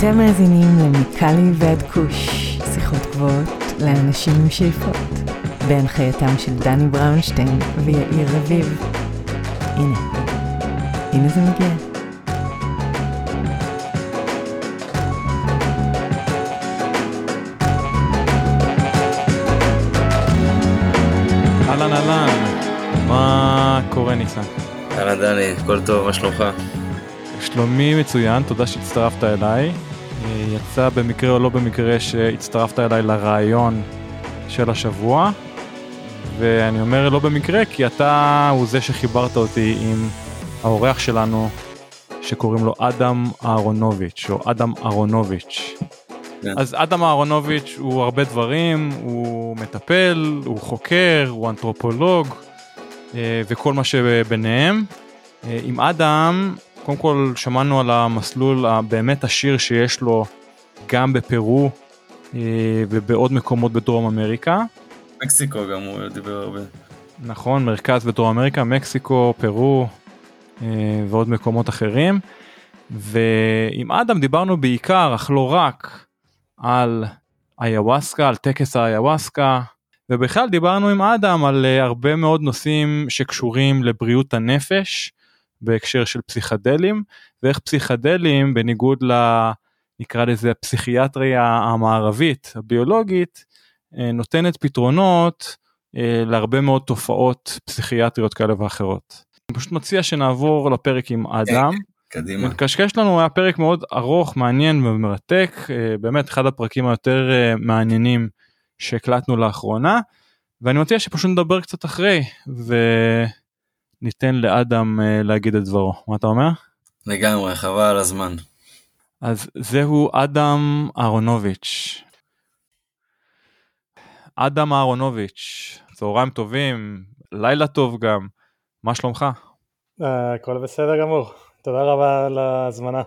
אתם מאזינים למיקלי ועד כוש, שיחות גבוהות לאנשים עם שאיפות, בהנחייתם של דני בראונשטיין ויאיר רביב. הנה, הנה זה מגיע. אהלן אהלן, מה קורה ניסן? אהלן דני, הכל טוב, מה שלומך? שלומי מצוין, תודה שהצטרפת אליי. אה, יצא במקרה או לא במקרה שהצטרפת אליי לרעיון של השבוע, ואני אומר לא במקרה כי אתה הוא זה שחיברת אותי עם האורח שלנו שקוראים לו אדם אהרונוביץ' או אדם אהרונוביץ'. כן. אז אדם אהרונוביץ' הוא הרבה דברים, הוא מטפל, הוא חוקר, הוא אנתרופולוג אה, וכל מה שביניהם. אה, עם אדם, קודם כל שמענו על המסלול הבאמת עשיר שיש לו גם בפרו אה, ובעוד מקומות בדרום אמריקה. מקסיקו גם הוא דיבר הרבה. נכון, מרכז בדרום אמריקה, מקסיקו, פרו אה, ועוד מקומות אחרים. ועם אדם דיברנו בעיקר, אך לא רק, על איוואסקה, על טקס האיוואסקה, ובכלל דיברנו עם אדם על אה, הרבה מאוד נושאים שקשורים לבריאות הנפש בהקשר של פסיכדלים, ואיך פסיכדלים בניגוד ל... נקרא לזה הפסיכיאטריה המערבית הביולוגית אה, נותנת פתרונות אה, להרבה מאוד תופעות פסיכיאטריות כאלה ואחרות. אני פשוט מציע שנעבור לפרק עם אדם. קדימה. מקשקש לנו היה פרק מאוד ארוך מעניין ומרתק אה, באמת אחד הפרקים היותר מעניינים שהקלטנו לאחרונה ואני מציע שפשוט נדבר קצת אחרי וניתן לאדם אה, להגיד את דברו מה אתה אומר? לגמרי, חבל על הזמן. אז זהו אדם אהרונוביץ'. אדם אהרונוביץ', צהריים טובים, לילה טוב גם, מה שלומך? אה, הכל בסדר גמור, תודה רבה על ההזמנה,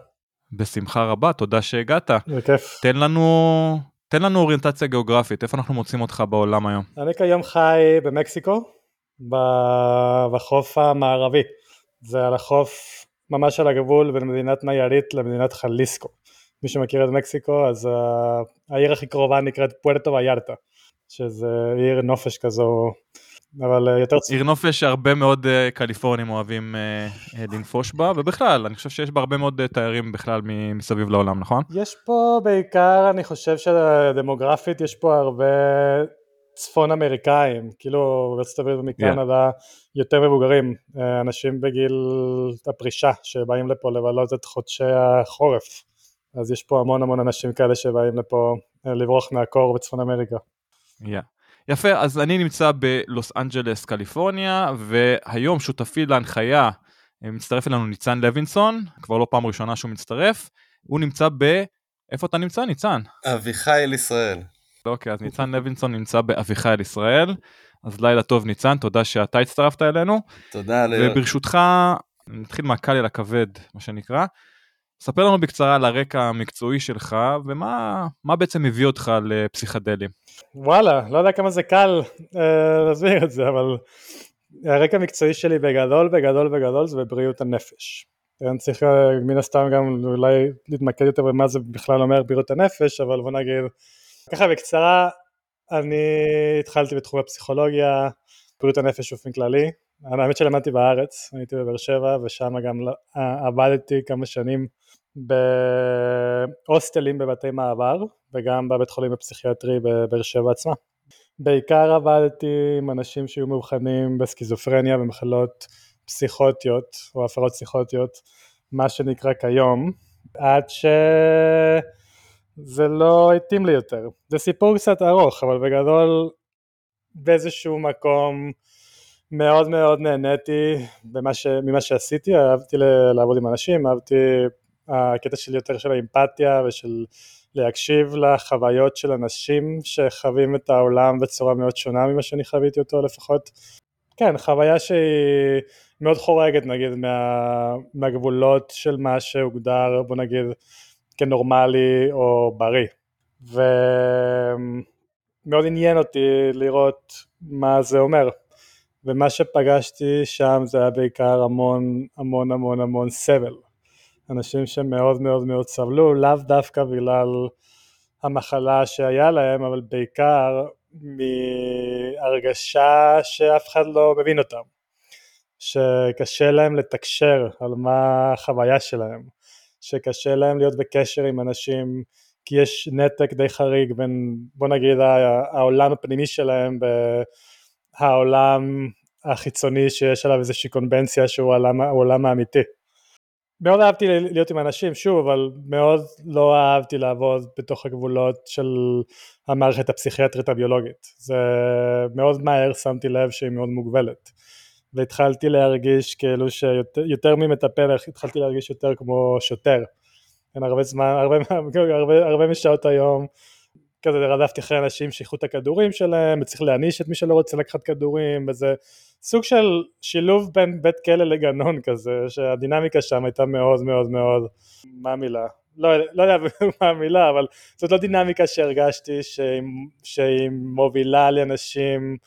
בשמחה רבה, תודה שהגעת. בכיף. תן לנו, תן לנו אוריינטציה גיאוגרפית, איפה אנחנו מוצאים אותך בעולם היום? אני כיום חי במקסיקו, בחוף המערבי, זה על החוף ממש על הגבול בין מדינת ניירית למדינת חליסקו. מי שמכיר את מקסיקו, אז אה, העיר הכי קרובה נקראת פוארטו ויארטה, שזה עיר נופש כזו, אבל אה, יותר עיר נופש שהרבה מאוד אה, קליפורנים אוהבים לנפוש בה, ובכלל, אני חושב שיש בה הרבה מאוד תיירים בכלל מסביב לעולם, נכון? יש פה בעיקר, אני חושב שדמוגרפית יש פה הרבה צפון אמריקאים, כאילו בארצות הברית ומקנדה יותר מבוגרים, אה, אנשים בגיל הפרישה שבאים לפה לבלות את חודשי החורף, אז יש פה המון המון אנשים כאלה שבאים לפה אה, לברוח מהקור בצפון אמריקה. Yeah. יפה, אז אני נמצא בלוס אנג'לס, קליפורניה, והיום שותפי להנחיה, אה, מצטרף אלינו ניצן לוינסון, כבר לא פעם ראשונה שהוא מצטרף, הוא נמצא ב... איפה אתה נמצא, ניצן? אביחי אל ישראל. אוקיי, אז ניצן לוינסון נמצא באביחיל ישראל, אז לילה טוב ניצן, תודה שאתה הצטרפת אלינו, תודה. וברשותך, נתחיל מהקל אל הכבד, מה שנקרא. ספר לנו בקצרה על הרקע המקצועי שלך, ומה מה בעצם הביא אותך לפסיכדלים. וואלה, לא יודע כמה זה קל אה, להסביר את זה, אבל הרקע המקצועי שלי בגדול, בגדול, בגדול זה בבריאות הנפש. אני צריך אה, מן הסתם גם אולי להתמקד יותר במה זה בכלל אומר בריאות הנפש, אבל בוא נגיד, ככה בקצרה, אני התחלתי בתחום הפסיכולוגיה, בריאות הנפש באופן כללי. האמת שלמדתי בארץ, הייתי בבאר שבע ושם גם אה, עבדתי כמה שנים בהוסטלים בבתי מעבר וגם בבית חולים הפסיכיאטרי בבאר שבע עצמה. בעיקר עבדתי עם אנשים שהיו מאובחנים בסכיזופרניה ומחלות פסיכוטיות או הפרעות פסיכוטיות, מה שנקרא כיום, עד שזה לא התאים לי יותר. זה סיפור קצת ארוך, אבל בגדול באיזשהו מקום מאוד מאוד נהניתי במה ש... ממה שעשיתי, אהבתי לעבוד עם אנשים, אהבתי הקטע שלי יותר של האמפתיה ושל להקשיב לחוויות של אנשים שחווים את העולם בצורה מאוד שונה ממה שאני חוויתי אותו לפחות. כן, חוויה שהיא מאוד חורגת נגיד מה, מהגבולות של מה שהוגדר בוא נגיד כנורמלי או בריא. ומאוד עניין אותי לראות מה זה אומר. ומה שפגשתי שם זה היה בעיקר המון המון המון המון סבל. אנשים שמאוד מאוד מאוד סבלו, לאו דווקא בגלל המחלה שהיה להם, אבל בעיקר מהרגשה שאף אחד לא מבין אותם, שקשה להם לתקשר על מה החוויה שלהם, שקשה להם להיות בקשר עם אנשים כי יש נתק די חריג בין בוא נגיד העולם הפנימי שלהם והעולם החיצוני שיש עליו איזושהי קונבנציה שהוא העולם, העולם האמיתי. מאוד אהבתי להיות עם אנשים, שוב, אבל מאוד לא אהבתי לעבוד בתוך הגבולות של המערכת הפסיכיאטרית הביולוגית. זה מאוד מהר שמתי לב שהיא מאוד מוגבלת. והתחלתי להרגיש כאילו שיותר ממטפל, התחלתי להרגיש יותר כמו שוטר. כן, הרבה זמן, הרבה, הרבה, הרבה משעות היום, כזה רדפתי אחרי אנשים שיקחו את הכדורים שלהם, וצריך להעניש את מי שלא רוצה לקחת כדורים, וזה סוג של שילוב בין בית כלא לגנון כזה, שהדינמיקה שם הייתה מאוד מאוד מאוד, מה המילה? לא, לא יודע מה המילה, אבל זאת לא דינמיקה שהרגשתי שהיא, שהיא מובילה לאנשים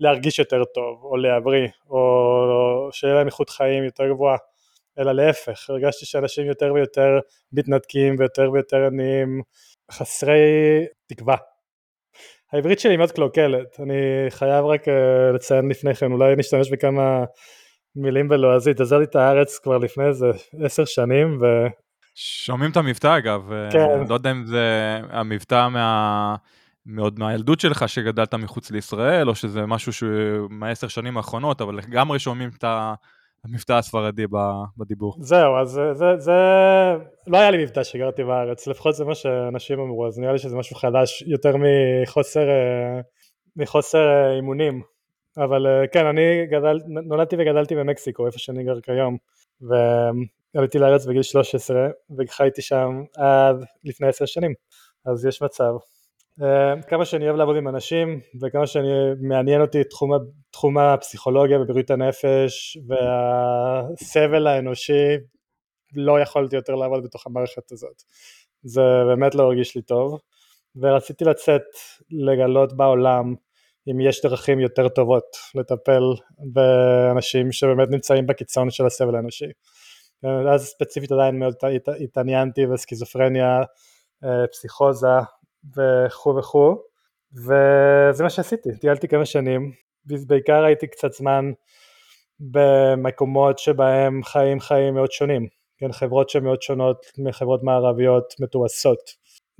להרגיש יותר טוב, או להבריא, או שיהיה להם איכות חיים יותר גבוהה. אלא להפך, הרגשתי שאנשים יותר ויותר מתנתקים ויותר ויותר עניים, חסרי תקווה. העברית שלי מאוד קלוקלת, אני חייב רק uh, לציין לפני כן, אולי נשתמש בכמה מילים בלועזית, עזרתי את הארץ כבר לפני איזה עשר שנים ו... שומעים את המבטא אגב, כן. לא יודע אם זה המבטא מה... מאוד מהילדות שלך שגדלת מחוץ לישראל, או שזה משהו מהעשר שנים האחרונות, אבל לגמרי שומעים את. המבטא הספרדי בדיבור. זהו, אז זה, זה, זה, לא היה לי מבטא שגרתי בארץ, לפחות זה מה שאנשים אמרו, אז נראה לי שזה משהו חדש יותר מחוסר, אה, מחוסר אה, אימונים. אבל אה, כן, אני גדל, נולדתי וגדלתי במקסיקו, איפה שאני גר כיום, ועליתי לארץ בגיל 13, וחייתי שם עד לפני עשר שנים, אז יש מצב. אה, כמה שאני אוהב לעבוד עם אנשים וכמה שאני מעניין אותי תחום, תחום הפסיכולוגיה ובריאות הנפש והסבל האנושי לא יכולתי יותר לעבוד בתוך המערכת הזאת. זה באמת לא הרגיש לי טוב ורציתי לצאת לגלות בעולם אם יש דרכים יותר טובות לטפל באנשים שבאמת נמצאים בקיצון של הסבל האנושי. אז ספציפית עדיין מאוד התעניינתי בסכיזופרניה, אה, פסיכוזה וכו' וכו', וזה מה שעשיתי, טיילתי כמה שנים, בעיקר הייתי קצת זמן במקומות שבהם חיים חיים מאוד שונים, כן, חברות שמאוד שונות מחברות מערביות מתועשות.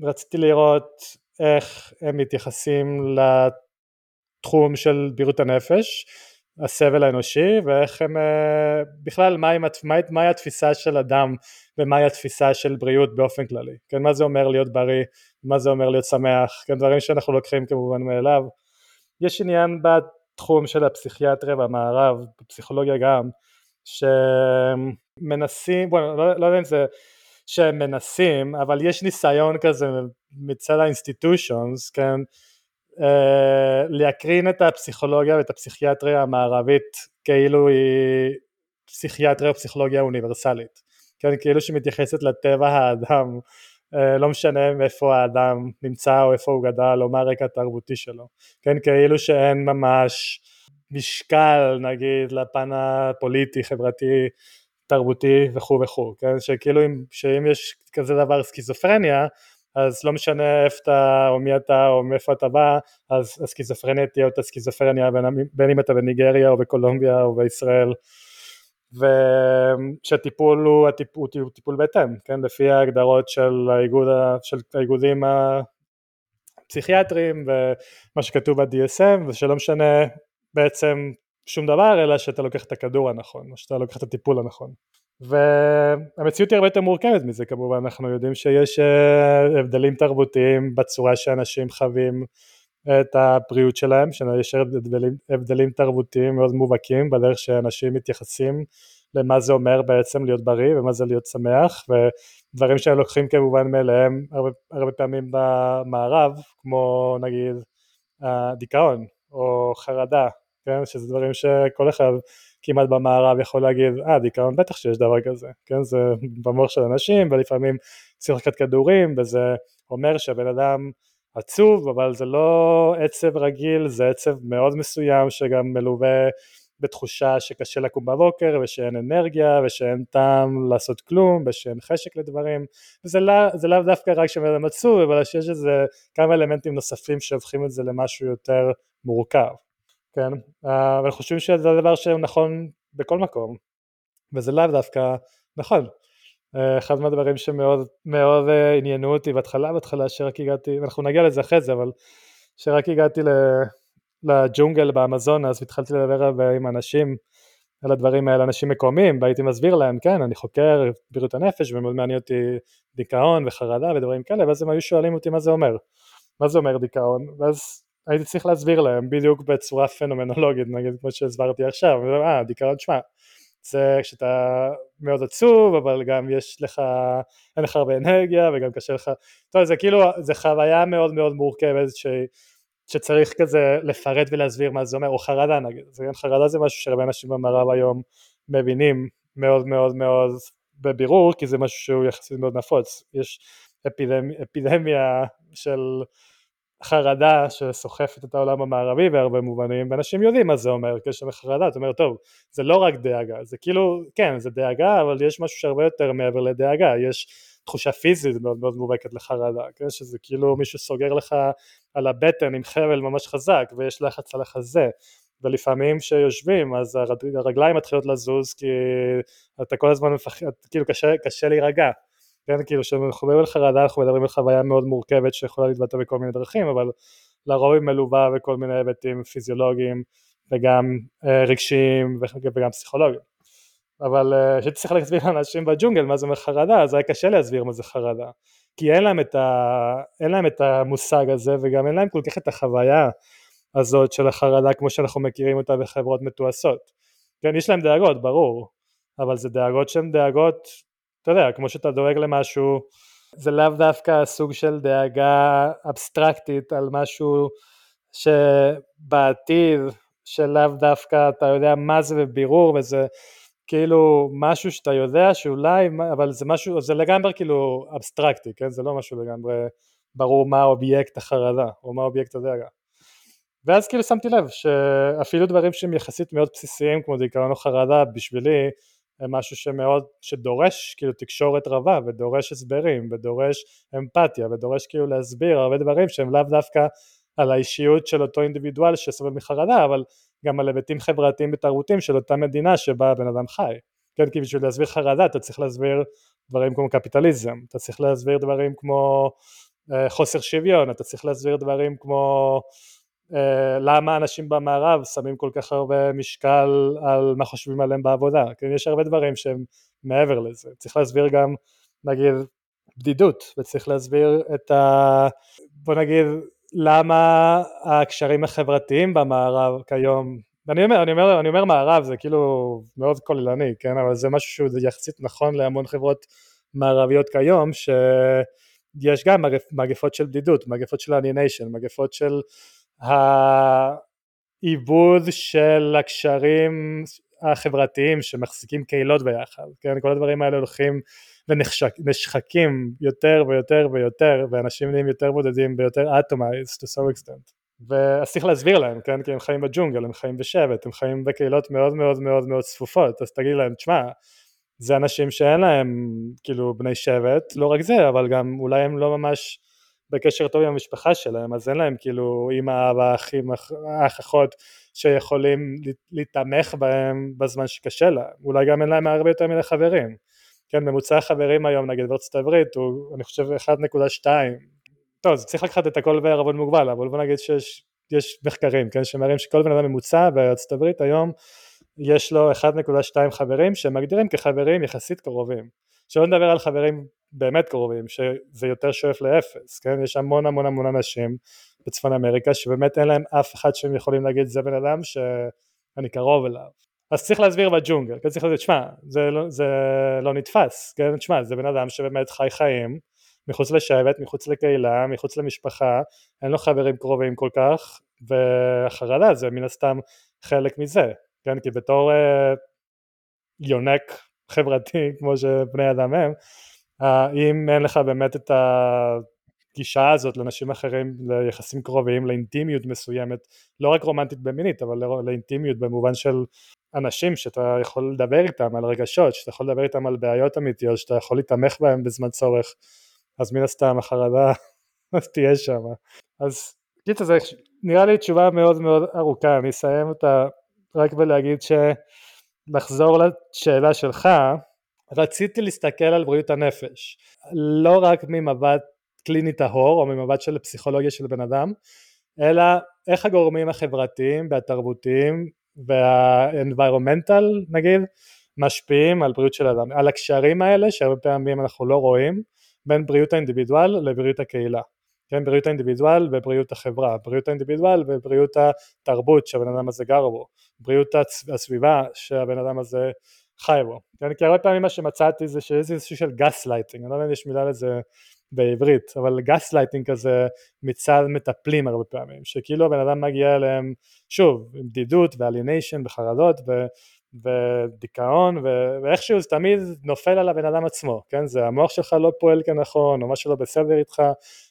רציתי לראות איך הם מתייחסים לתחום של בריאות הנפש, הסבל האנושי, ואיך הם, אה, בכלל מהי, מהי, מהי התפיסה של אדם ומהי התפיסה של בריאות באופן כללי, כן, מה זה אומר להיות בריא, מה זה אומר להיות שמח, כן, דברים שאנחנו לוקחים כמובן מאליו. יש עניין בתחום של הפסיכיאטריה והמערב, בפסיכולוגיה גם, שמנסים, בוא, לא, לא יודע אם זה שהם מנסים, אבל יש ניסיון כזה מצד האינסטיטושונס, כן, אה, להקרין את הפסיכולוגיה ואת הפסיכיאטריה המערבית כאילו היא פסיכיאטריה או פסיכולוגיה אוניברסלית, כן, כאילו שמתייחסת לטבע האדם, לא משנה מאיפה האדם נמצא או איפה הוא גדל או מה הרקע התרבותי שלו, כן, כאילו שאין ממש משקל נגיד לפן הפוליטי, חברתי, תרבותי וכו' וכו', כן, שכאילו אם, שאם יש כזה דבר סכיזופרניה אז לא משנה איפה אתה או מי אתה או מאיפה אתה בא אז הסכיזופרניה תהיה אותה סכיזופרניה בין, בין אם אתה בניגריה או בקולומביה או בישראל ושהטיפול הוא, הטיפול, הוא טיפול בהתאם, כן, לפי ההגדרות של, האיגוד, של האיגודים הפסיכיאטריים ומה שכתוב ב-DSM ושלא משנה בעצם שום דבר אלא שאתה לוקח את הכדור הנכון או שאתה לוקח את הטיפול הנכון. והמציאות היא הרבה יותר מורכבת מזה כמובן, אנחנו יודעים שיש אה, הבדלים תרבותיים בצורה שאנשים חווים את הבריאות שלהם, שיש הבדלים, הבדלים תרבותיים מאוד מובהקים בדרך שאנשים מתייחסים למה זה אומר בעצם להיות בריא ומה זה להיות שמח ודברים שהם לוקחים כמובן מאליהם הרבה, הרבה פעמים במערב כמו נגיד הדיכאון או חרדה, כן, שזה דברים שכל אחד כמעט במערב יכול להגיד, אה דיכאון בטח שיש דבר כזה, כן? זה במוח של אנשים ולפעמים צריך לקחת כדורים וזה אומר שהבן אדם עצוב אבל זה לא עצב רגיל זה עצב מאוד מסוים שגם מלווה בתחושה שקשה לקום בבוקר ושאין אנרגיה ושאין טעם לעשות כלום ושאין חשק לדברים. לא, זה לאו דווקא רק שבן עצוב אבל שיש איזה כמה אלמנטים נוספים שהופכים את זה למשהו יותר מורכב כן? ואנחנו חושבים שזה דבר שהוא נכון בכל מקום וזה לאו דווקא נכון אחד מהדברים שמאוד מאוד עניינו אותי בהתחלה בהתחלה שרק הגעתי אנחנו נגיע לזה אחרי זה אבל שרק הגעתי לג'ונגל באמזון אז התחלתי לדבר עם אנשים על הדברים האלה, אנשים מקומיים, והייתי מסביר להם, כן, אני חוקר בריאות הנפש ומאוד מעניין אותי דיכאון וחרדה ודברים כאלה, ואז הם היו שואלים אותי מה זה אומר, מה זה אומר דיכאון, ואז הייתי צריך להסביר להם בדיוק בצורה פנומנולוגית, נגיד כמו שהסברתי עכשיו, אה, דיכאון, שמע, זה כשאתה מאוד עצוב, אבל גם יש לך, אין לך הרבה אנרגיה וגם קשה לך, טוב, זה כאילו, זה חוויה מאוד מאוד מורכבת שהיא שצריך כזה לפרט ולהסביר מה זה אומר, או חרדה נגיד, זה, חרדה זה משהו שהרבה אנשים במערב היום מבינים מאוד מאוד מאוד בבירור, כי זה משהו שהוא יחסית מאוד נפוץ, יש אפידמ, אפידמיה של חרדה שסוחפת את העולם המערבי בהרבה מובנים, ואנשים יודעים מה זה אומר, קשר לחרדה, אתה אומר, טוב, זה לא רק דאגה, זה כאילו, כן, זה דאגה, אבל יש משהו שהרבה יותר מעבר לדאגה, יש תחושה פיזית מאוד מאוד מובהקת לחרדה, כן? שזה כאילו מישהו סוגר לך על הבטן עם חבל ממש חזק ויש לחץ על החזה ולפעמים כשיושבים אז הרגליים מתחילות לזוז כי אתה כל הזמן מפחד, כאילו קשה, קשה להירגע, כן? כאילו כשאנחנו מדברים על חרדה אנחנו מדברים על חוויה מאוד מורכבת שיכולה להתבטא בכל מיני דרכים אבל לרוב היא מלווה בכל מיני היבטים פיזיולוגיים וגם אה, רגשיים וגם פסיכולוגיים אבל אה, כשהייתי צריך להסביר לאנשים בג'ונגל מה זה אומר חרדה, אז היה קשה להסביר מה זה חרדה. כי אין להם, ה... אין להם את המושג הזה וגם אין להם כל כך את החוויה הזאת של החרדה כמו שאנחנו מכירים אותה בחברות מתועשות. כן, יש להם דאגות, ברור, אבל זה דאגות שהן דאגות, אתה יודע, כמו שאתה דואג למשהו, זה לאו דווקא סוג של דאגה אבסטרקטית על משהו שבעתיד, שלאו דווקא אתה יודע מה זה בבירור וזה כאילו משהו שאתה יודע שאולי, אבל זה משהו, זה לגמרי כאילו אבסטרקטי, כן? זה לא משהו לגמרי ברור מה אובייקט החרדה או מה אובייקט הדאגה. ואז כאילו שמתי לב שאפילו דברים שהם יחסית מאוד בסיסיים כמו דיכאון או חרדה בשבילי משהו שמאוד, שדורש כאילו תקשורת רבה ודורש הסברים ודורש אמפתיה ודורש כאילו להסביר הרבה דברים שהם לאו דווקא על האישיות של אותו אינדיבידואל שסובל מחרדה אבל גם על היבטים חברתיים ותרבותיים של אותה מדינה שבה הבן אדם חי. כן, כי בשביל להסביר חרדה אתה צריך להסביר דברים כמו קפיטליזם, אתה צריך להסביר דברים כמו אה, חוסר שוויון, אתה צריך להסביר דברים כמו אה, למה אנשים במערב שמים כל כך הרבה משקל על מה חושבים עליהם בעבודה, כן, יש הרבה דברים שהם מעבר לזה, צריך להסביר גם נגיד בדידות, וצריך להסביר את ה... בוא נגיד למה הקשרים החברתיים במערב כיום, אני אומר, אני אומר, אני אומר מערב זה כאילו מאוד כוללני, כן, אבל זה משהו שהוא יחסית נכון להמון חברות מערביות כיום, שיש גם מגפות של בדידות, מגפות של alienation, מגפות של העיבוד של הקשרים החברתיים שמחזיקים קהילות ביחד, כן, כל הדברים האלה הולכים ונשחקים יותר ויותר ויותר ואנשים נהיים יותר בודדים ויותר atomized to some extent. ואז צריך להסביר להם, כן, כי הם חיים בג'ונגל, הם חיים בשבט, הם חיים בקהילות מאוד מאוד מאוד מאוד צפופות, אז תגיד להם, תשמע, זה אנשים שאין להם כאילו בני שבט, לא רק זה, אבל גם אולי הם לא ממש בקשר טוב עם המשפחה שלהם, אז אין להם כאילו אמא, אבא, אחים, אח, אחות שיכולים להתמך בהם בזמן שקשה להם, אולי גם אין להם הרבה יותר מיני חברים. כן, ממוצע החברים היום נגיד בארצות הברית הוא אני חושב 1.2 טוב, אז צריך לקחת את הכל בערבון מוגבל, אבל בוא נגיד שיש מחקרים, כן, שמראים שכל בן אדם ממוצע בארצות הברית היום יש לו 1.2 חברים שמגדירים כחברים יחסית קרובים. שלא נדבר על חברים באמת קרובים, שזה יותר שואף לאפס, כן, יש המון המון המון אנשים בצפון אמריקה שבאמת אין להם אף אחד שהם יכולים להגיד זה בן אדם שאני קרוב אליו. אז צריך להסביר בג'ונגל, כן, צריך להגיד, שמע, זה, לא, זה לא נתפס, כן, שמע, זה בן אדם שבאמת חי חיים, מחוץ לשבט, מחוץ לקהילה, מחוץ למשפחה, אין לו חברים קרובים כל כך, והחרדה זה מן הסתם חלק מזה, כן, כי בתור אה, יונק חברתי כמו שבני אדם הם, אם אין לך באמת את. הגישה הזאת לאנשים אחרים, ליחסים קרובים, לאינטימיות מסוימת, לא רק רומנטית במינית, אבל לאינטימיות במובן של אנשים שאתה יכול לדבר איתם על רגשות, שאתה יכול לדבר איתם על בעיות אמיתיות, שאתה יכול להתמך בהם בזמן צורך, אז מן הסתם החרדה תהיה שם. אז קיצר זה נראה לי תשובה מאוד מאוד ארוכה, אני אסיים אותה רק בלהגיד שלחזור לשאלה שלך, רציתי להסתכל על בריאות הנפש, לא רק ממבט קליני טהור או ממבט של פסיכולוגיה של בן אדם, אלא איך הגורמים החברתיים והתרבותיים וה-environmental נגיד משפיעים על בריאות של אדם, על הקשרים האלה שהרבה פעמים אנחנו לא רואים בין בריאות האינדיבידואל לבריאות הקהילה, כן, בריאות האינדיבידואל ובריאות החברה, בריאות האינדיבידואל ובריאות התרבות שהבן אדם הזה גר בו, בריאות הסביבה שהבן אדם הזה חי בו, כי הרבה פעמים מה שמצאתי זה שיש איזשהו של גס לייטינג, אני לא יודע אם יש מילה לזה בעברית, אבל גס לייטינג כזה מצד מטפלים הרבה פעמים, שכאילו הבן אדם מגיע אליהם, שוב, עם בדידות ואליניישן וחרדות ו... ודיכאון ו... ואיכשהו זה תמיד נופל על הבן אדם עצמו, כן? זה המוח שלך לא פועל כנכון או משהו לא בסדר איתך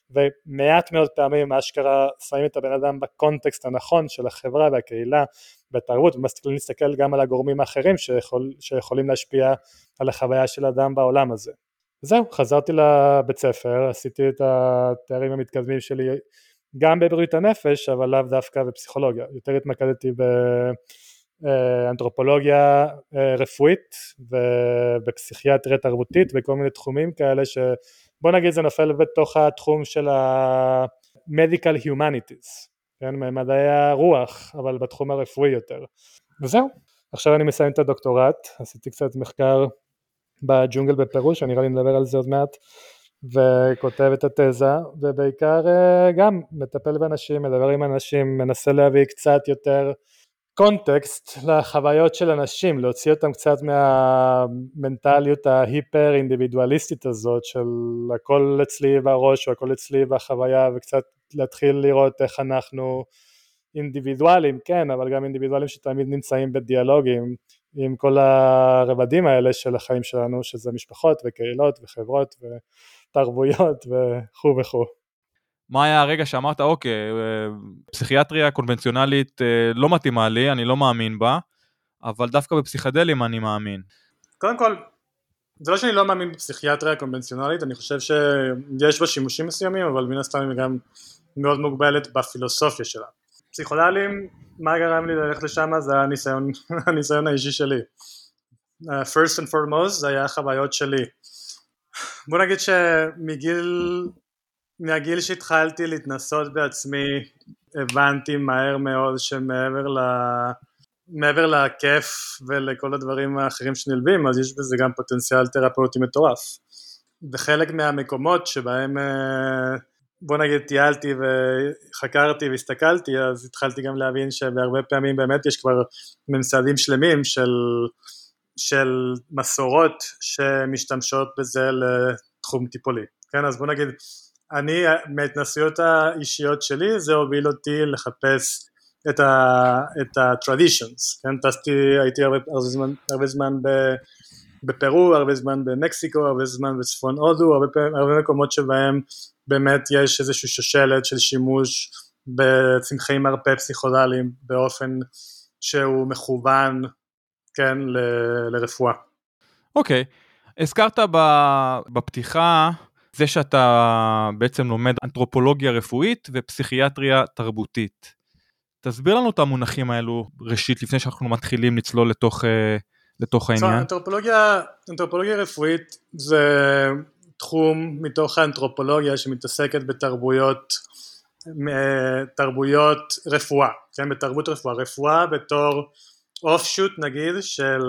ומעט מאוד פעמים אשכרה שמים את הבן אדם בקונטקסט הנכון של החברה והקהילה והתרבות ומסתכלים להסתכל גם על הגורמים האחרים שיכול, שיכולים להשפיע על החוויה של אדם בעולם הזה. זהו, חזרתי לבית ספר, עשיתי את התארים המתקדמים שלי גם בבריאות הנפש, אבל לאו דווקא בפסיכולוגיה, יותר התמקדתי באנתרופולוגיה אה, רפואית ובפסיכיאטריה תרבותית וכל מיני תחומים כאלה שבוא נגיד זה נופל בתוך התחום של ה-medical humanities, כן, מדעי הרוח, אבל בתחום הרפואי יותר. וזהו, עכשיו אני מסיים את הדוקטורט, עשיתי קצת מחקר בג'ונגל בפרו, שנראה לי נדבר על זה עוד מעט, וכותב את התזה, ובעיקר אה, גם מטפל באנשים, מדבר עם אנשים, מנסה להביא קצת יותר קונטקסט לחוויות של אנשים, להוציא אותם קצת מהמנטליות ההיפר אינדיבידואליסטית הזאת של הכל אצלי בראש או הכל אצלי בחוויה וקצת להתחיל לראות איך אנחנו אינדיבידואלים, כן, אבל גם אינדיבידואלים שתמיד נמצאים בדיאלוגים עם כל הרבדים האלה של החיים שלנו, שזה משפחות וקהילות וחברות ותרבויות וכו' וכו'. מה היה הרגע שאמרת, אוקיי, אה, פסיכיאטריה קונבנציונלית אה, לא מתאימה לי, אני לא מאמין בה, אבל דווקא בפסיכדלים אני מאמין. קודם כל, זה לא שאני לא מאמין בפסיכיאטריה קונבנציונלית, אני חושב שיש בה שימושים מסוימים, אבל מן הסתם היא גם מאוד מוגבלת בפילוסופיה שלה. פסיכודלים, מה גרם לי ללכת לשם זה הניסיון, הניסיון האישי שלי. Uh, first and foremost זה היה החוויות שלי. בוא נגיד שמגיל מהגיל שהתחלתי להתנסות בעצמי הבנתי מהר מאוד שמעבר ל... מעבר לכיף ולכל הדברים האחרים שנלווים אז יש בזה גם פוטנציאל תרפאוטי מטורף וחלק מהמקומות שבהם uh, בוא נגיד טיילתי וחקרתי והסתכלתי אז התחלתי גם להבין שבהרבה פעמים באמת יש כבר ממסדים שלמים של, של מסורות שמשתמשות בזה לתחום טיפולי, כן אז בוא נגיד אני מההתנסויות האישיות שלי זה הוביל אותי לחפש את ה-traditions, כן טסתי הייתי הרבה, הרבה זמן, הרבה זמן ב... בפרו, הרבה זמן במקסיקו, הרבה זמן בצפון הודו, הרבה, הרבה מקומות שבהם באמת יש איזושהי שושלת של שימוש בצמחי מרפא פסיכודליים באופן שהוא מכוון, כן, ל- לרפואה. אוקיי, okay. הזכרת בפתיחה זה שאתה בעצם לומד אנתרופולוגיה רפואית ופסיכיאטריה תרבותית. תסביר לנו את המונחים האלו ראשית לפני שאנחנו מתחילים לצלול לתוך, אה, לתוך העניין. אנתרופולוגיה, אנתרופולוגיה רפואית זה תחום מתוך האנתרופולוגיה שמתעסקת בתרבויות תרבויות רפואה, כן, בתרבות רפואה, רפואה בתור אוף שוט נגיד של,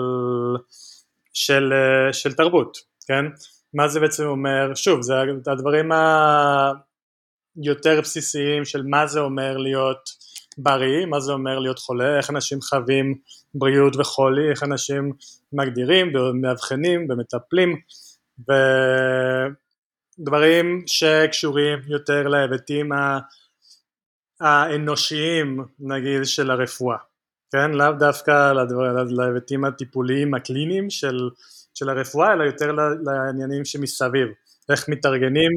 של, של תרבות, כן, מה זה בעצם אומר, שוב זה הדברים היותר בסיסיים של מה זה אומר להיות בריא, מה זה אומר להיות חולה, איך אנשים חווים בריאות וחולי, איך אנשים מגדירים ומאבחנים ומטפלים ודברים שקשורים יותר להיבטים האנושיים נגיד של הרפואה, כן? לאו דווקא להיבטים הטיפוליים הקליניים של, של הרפואה אלא יותר לעניינים שמסביב, איך מתארגנים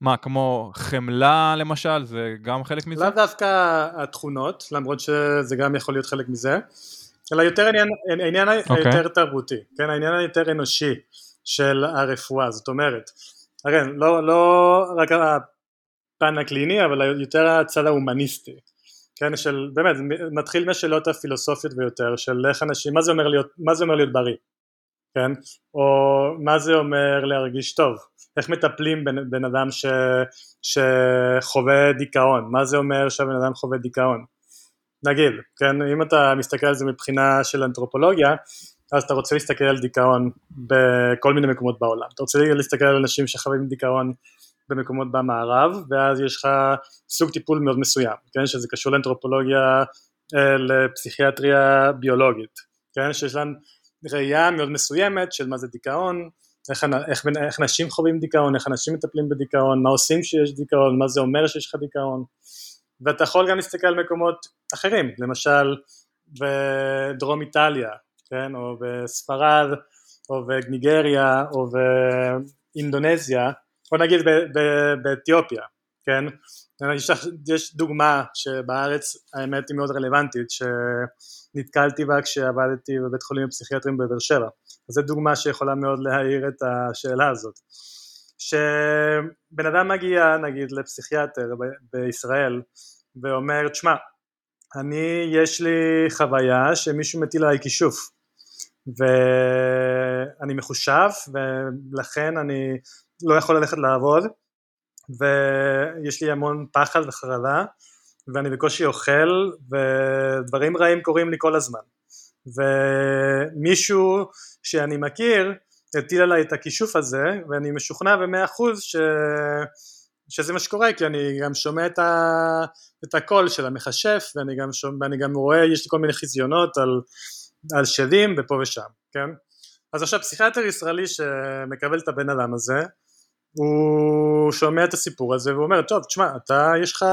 מה, כמו חמלה למשל, זה גם חלק מזה? לאו דווקא התכונות, למרות שזה גם יכול להיות חלק מזה, אלא יותר העניין, העניין okay. אוקיי. היותר תרבותי, כן, העניין היותר אנושי של הרפואה, זאת אומרת, הרי לא, לא רק הפן הקליני, אבל יותר הצד ההומניסטי, כן, של באמת, מתחיל מהשאלות הפילוסופיות ביותר, של איך אנשים, מה זה אומר להיות, מה זה אומר להיות בריא, כן, או מה זה אומר להרגיש טוב, איך מטפלים בן, בן אדם ש, שחווה דיכאון, מה זה אומר שהבן אדם חווה דיכאון, נגיד, כן, אם אתה מסתכל על זה מבחינה של אנתרופולוגיה, אז אתה רוצה להסתכל על דיכאון בכל מיני מקומות בעולם, אתה רוצה להסתכל על אנשים שחווים דיכאון במקומות במערב, ואז יש לך סוג טיפול מאוד מסוים, כן, שזה קשור לאנתרופולוגיה, אה, לפסיכיאטריה ביולוגית, כן, שיש להם ראייה מאוד מסוימת של מה זה דיכאון, איך, איך, איך נשים חווים דיכאון, איך אנשים מטפלים בדיכאון, מה עושים כשיש דיכאון, מה זה אומר שיש לך דיכאון, ואתה יכול גם להסתכל על מקומות אחרים, למשל בדרום איטליה, כן, או בספרד, או בניגריה, או באינדונזיה, או נגיד באתיופיה, כן, יש, יש דוגמה שבארץ האמת היא מאוד רלוונטית שנתקלתי בה כשעבדתי בבית חולים הפסיכיאטרים בבאר שבע. אז זו דוגמה שיכולה מאוד להעיר את השאלה הזאת. שבן אדם מגיע נגיד לפסיכיאטר ב- בישראל ואומר תשמע אני יש לי חוויה שמישהו מטיל עליי כישוף ואני מחושב ולכן אני לא יכול ללכת לעבוד ויש לי המון פחד וחרדה ואני בקושי אוכל ודברים רעים קורים לי כל הזמן. ומישהו שאני מכיר הטיל עליי את הכישוף הזה ואני משוכנע במאה אחוז ש... שזה מה שקורה כי אני גם שומע את, ה... את הקול של המכשף ואני גם, שומע, ואני גם רואה יש לי כל מיני חזיונות על, על שדים ופה ושם כן? אז עכשיו פסיכיאטר ישראלי שמקבל את הבן אדם הזה הוא שומע את הסיפור הזה והוא אומר טוב תשמע אתה יש לך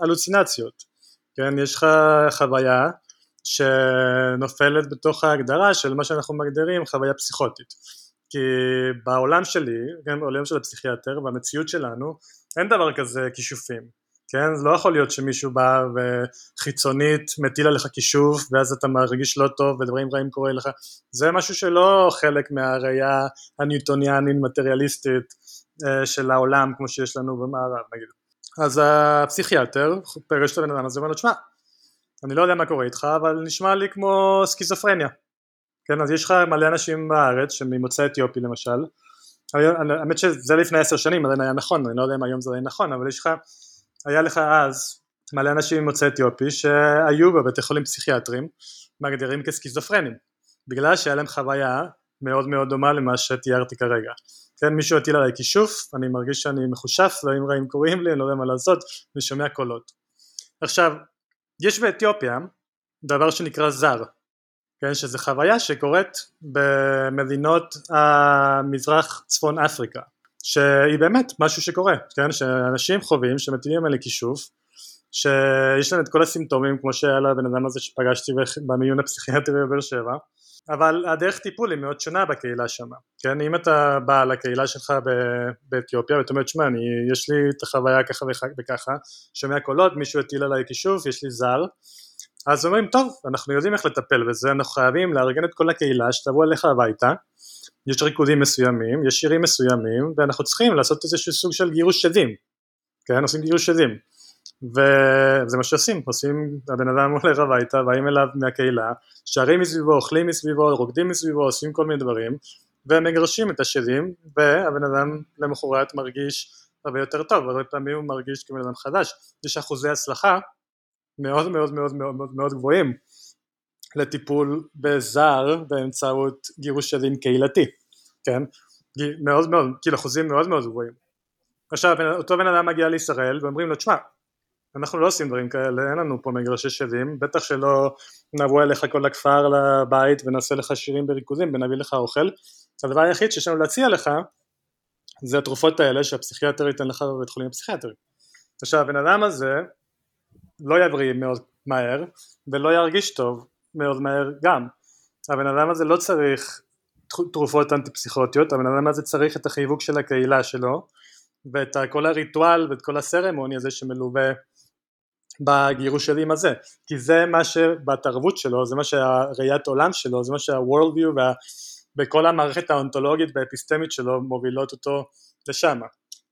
הלוצינציות כן? יש לך חוויה שנופלת בתוך ההגדרה של מה שאנחנו מגדירים חוויה פסיכוטית. כי בעולם שלי, כן, בעולם של הפסיכיאטר והמציאות שלנו אין דבר כזה כישופים כן? זה לא יכול להיות שמישהו בא וחיצונית מטיל עליך כישוף ואז אתה מרגיש לא טוב ודברים רעים קורים לך. זה משהו שלא חלק מהראייה הניוטוניאנית מטריאליסטית אה, של העולם כמו שיש לנו במערב נגיד. אז הפסיכיאטר פרש את הבן אדם הזה ואומר לו תשמע אני לא יודע מה קורה איתך אבל נשמע לי כמו סכיזופרניה. כן? אז יש לך מלא אנשים בארץ שממוצא אתיופי למשל. האמת שזה לפני עשר שנים עדיין היה נכון אני לא יודע אם היום זה עדיין נכון אבל יש לך היה לך אז מלא אנשים ממוצא אתיופי שהיו בבתי חולים פסיכיאטרים מגדירים כסכיזופרנים בגלל שהיה להם חוויה מאוד מאוד דומה למה שתיארתי כרגע. כן מישהו הטיל עליי כישוף אני מרגיש שאני מחושף דברים רעים קורים לי אני לא יודע מה לעשות אני שומע קולות. עכשיו יש באתיופיה דבר שנקרא זר כן שזה חוויה שקורית במדינות המזרח צפון אפריקה שהיא באמת משהו שקורה, כן? שאנשים חווים שמטילים עליה כישוף שיש להם את כל הסימפטומים כמו שהיה לבן אדם הזה שפגשתי במיון הפסיכיאטרי בבאר שבע אבל הדרך טיפול היא מאוד שונה בקהילה שם, כן? אם אתה בא לקהילה שלך באתיופיה ואתה אומר, שמע, יש לי את החוויה ככה וככה, שומע קולות, מישהו הטיל עליי כישוף, יש לי זר, אז אומרים, טוב, אנחנו יודעים איך לטפל בזה, אנחנו חייבים לארגן את כל הקהילה שתבוא אליך הביתה, יש ריקודים מסוימים, יש שירים מסוימים, ואנחנו צריכים לעשות איזשהו סוג של גירוש שדים, כן, עושים גירוש שדים, וזה מה שעושים, עושים, הבן אדם הולך הביתה, באים אליו מהקהילה, שרים מסביבו, אוכלים מסביבו, רוקדים מסביבו, עושים כל מיני דברים, ומגרשים את השדים, והבן אדם למחרת מרגיש הרבה יותר טוב, הרבה פעמים הוא מרגיש כבן אדם חדש, יש אחוזי הצלחה מאוד מאוד מאוד מאוד מאוד גבוהים לטיפול בזר באמצעות גירוש ילדים קהילתי, כן? מאוד מאוד, כאילו אחוזים מאוד מאוד גבוהים. עכשיו אותו בן אדם מגיע לישראל ואומרים לו תשמע אנחנו לא עושים דברים כאלה, אין לנו פה מגרשי שדים, בטח שלא נבוא אליך כל הכפר לבית ונעשה לך שירים בריקודים ונביא לך אוכל, הדבר היחיד שיש לנו להציע לך זה התרופות האלה שהפסיכיאטר ייתן לך בבית חולים הפסיכיאטרי. עכשיו הבן אדם הזה לא יבריא מאוד מהר ולא ירגיש טוב מאוד מהר גם. הבן אדם הזה לא צריך תרופות אנטי פסיכוטיות, הבן אדם הזה צריך את החיבוק של הקהילה שלו ואת כל הריטואל ואת כל הסרמוני הזה שמלווה בגירושלים הזה כי זה מה שבתרבות שלו זה מה שהראיית עולם שלו זה מה שה-world view וה, וכל המערכת האונתולוגית והאפיסטמית שלו מובילות אותו לשם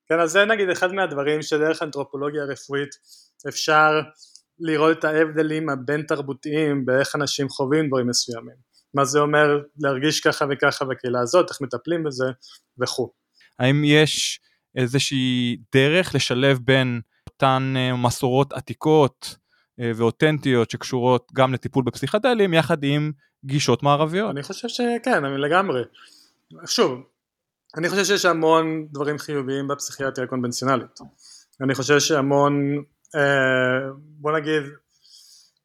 כן אז זה נגיד אחד מהדברים שדרך אנתרופולוגיה רפואית אפשר לראות את ההבדלים הבין תרבותיים באיך אנשים חווים דברים מסוימים מה זה אומר להרגיש ככה וככה בקהילה הזאת איך מטפלים בזה וכו' האם יש איזושהי דרך לשלב בין אותן אה, מסורות עתיקות אה, ואותנטיות שקשורות גם לטיפול בפסיכדלים יחד עם גישות מערביות. אני חושב שכן, אני לגמרי. שוב, אני חושב שיש המון דברים חיוביים בפסיכיאטריה הקונבנציונלית. אני חושב שהמון, בוא נגיד,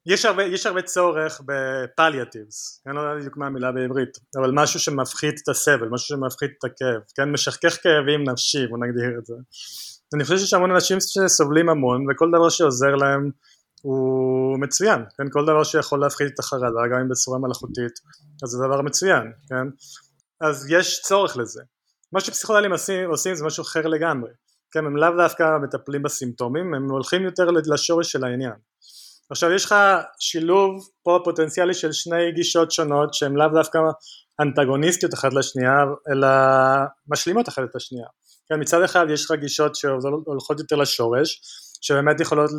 יש הרבה, יש הרבה צורך בפליאטיבס, אני לא יודע בדיוק מה המילה בעברית, אבל משהו שמפחית את הסבל, משהו שמפחית את הכאב, כן, משכך כאבים נפשי, בוא נגדיר את זה. אני חושב שיש המון אנשים שסובלים המון וכל דבר שעוזר להם הוא מצוין, כן, כל דבר שיכול להפחית את החרדה גם אם בצורה מלאכותית אז זה דבר מצוין, כן, אז יש צורך לזה. מה שפסיכולוגים עושים, עושים זה משהו אחר לגמרי, כן, הם לאו דווקא מטפלים בסימפטומים, הם הולכים יותר לשורש של העניין. עכשיו יש לך שילוב פה פוטנציאלי של שני גישות שונות שהן לאו דווקא אנטגוניסטיות אחת לשנייה אלא משלימות אחת את השנייה כן, מצד אחד יש לך גישות שהולכות יותר לשורש שבאמת יכולות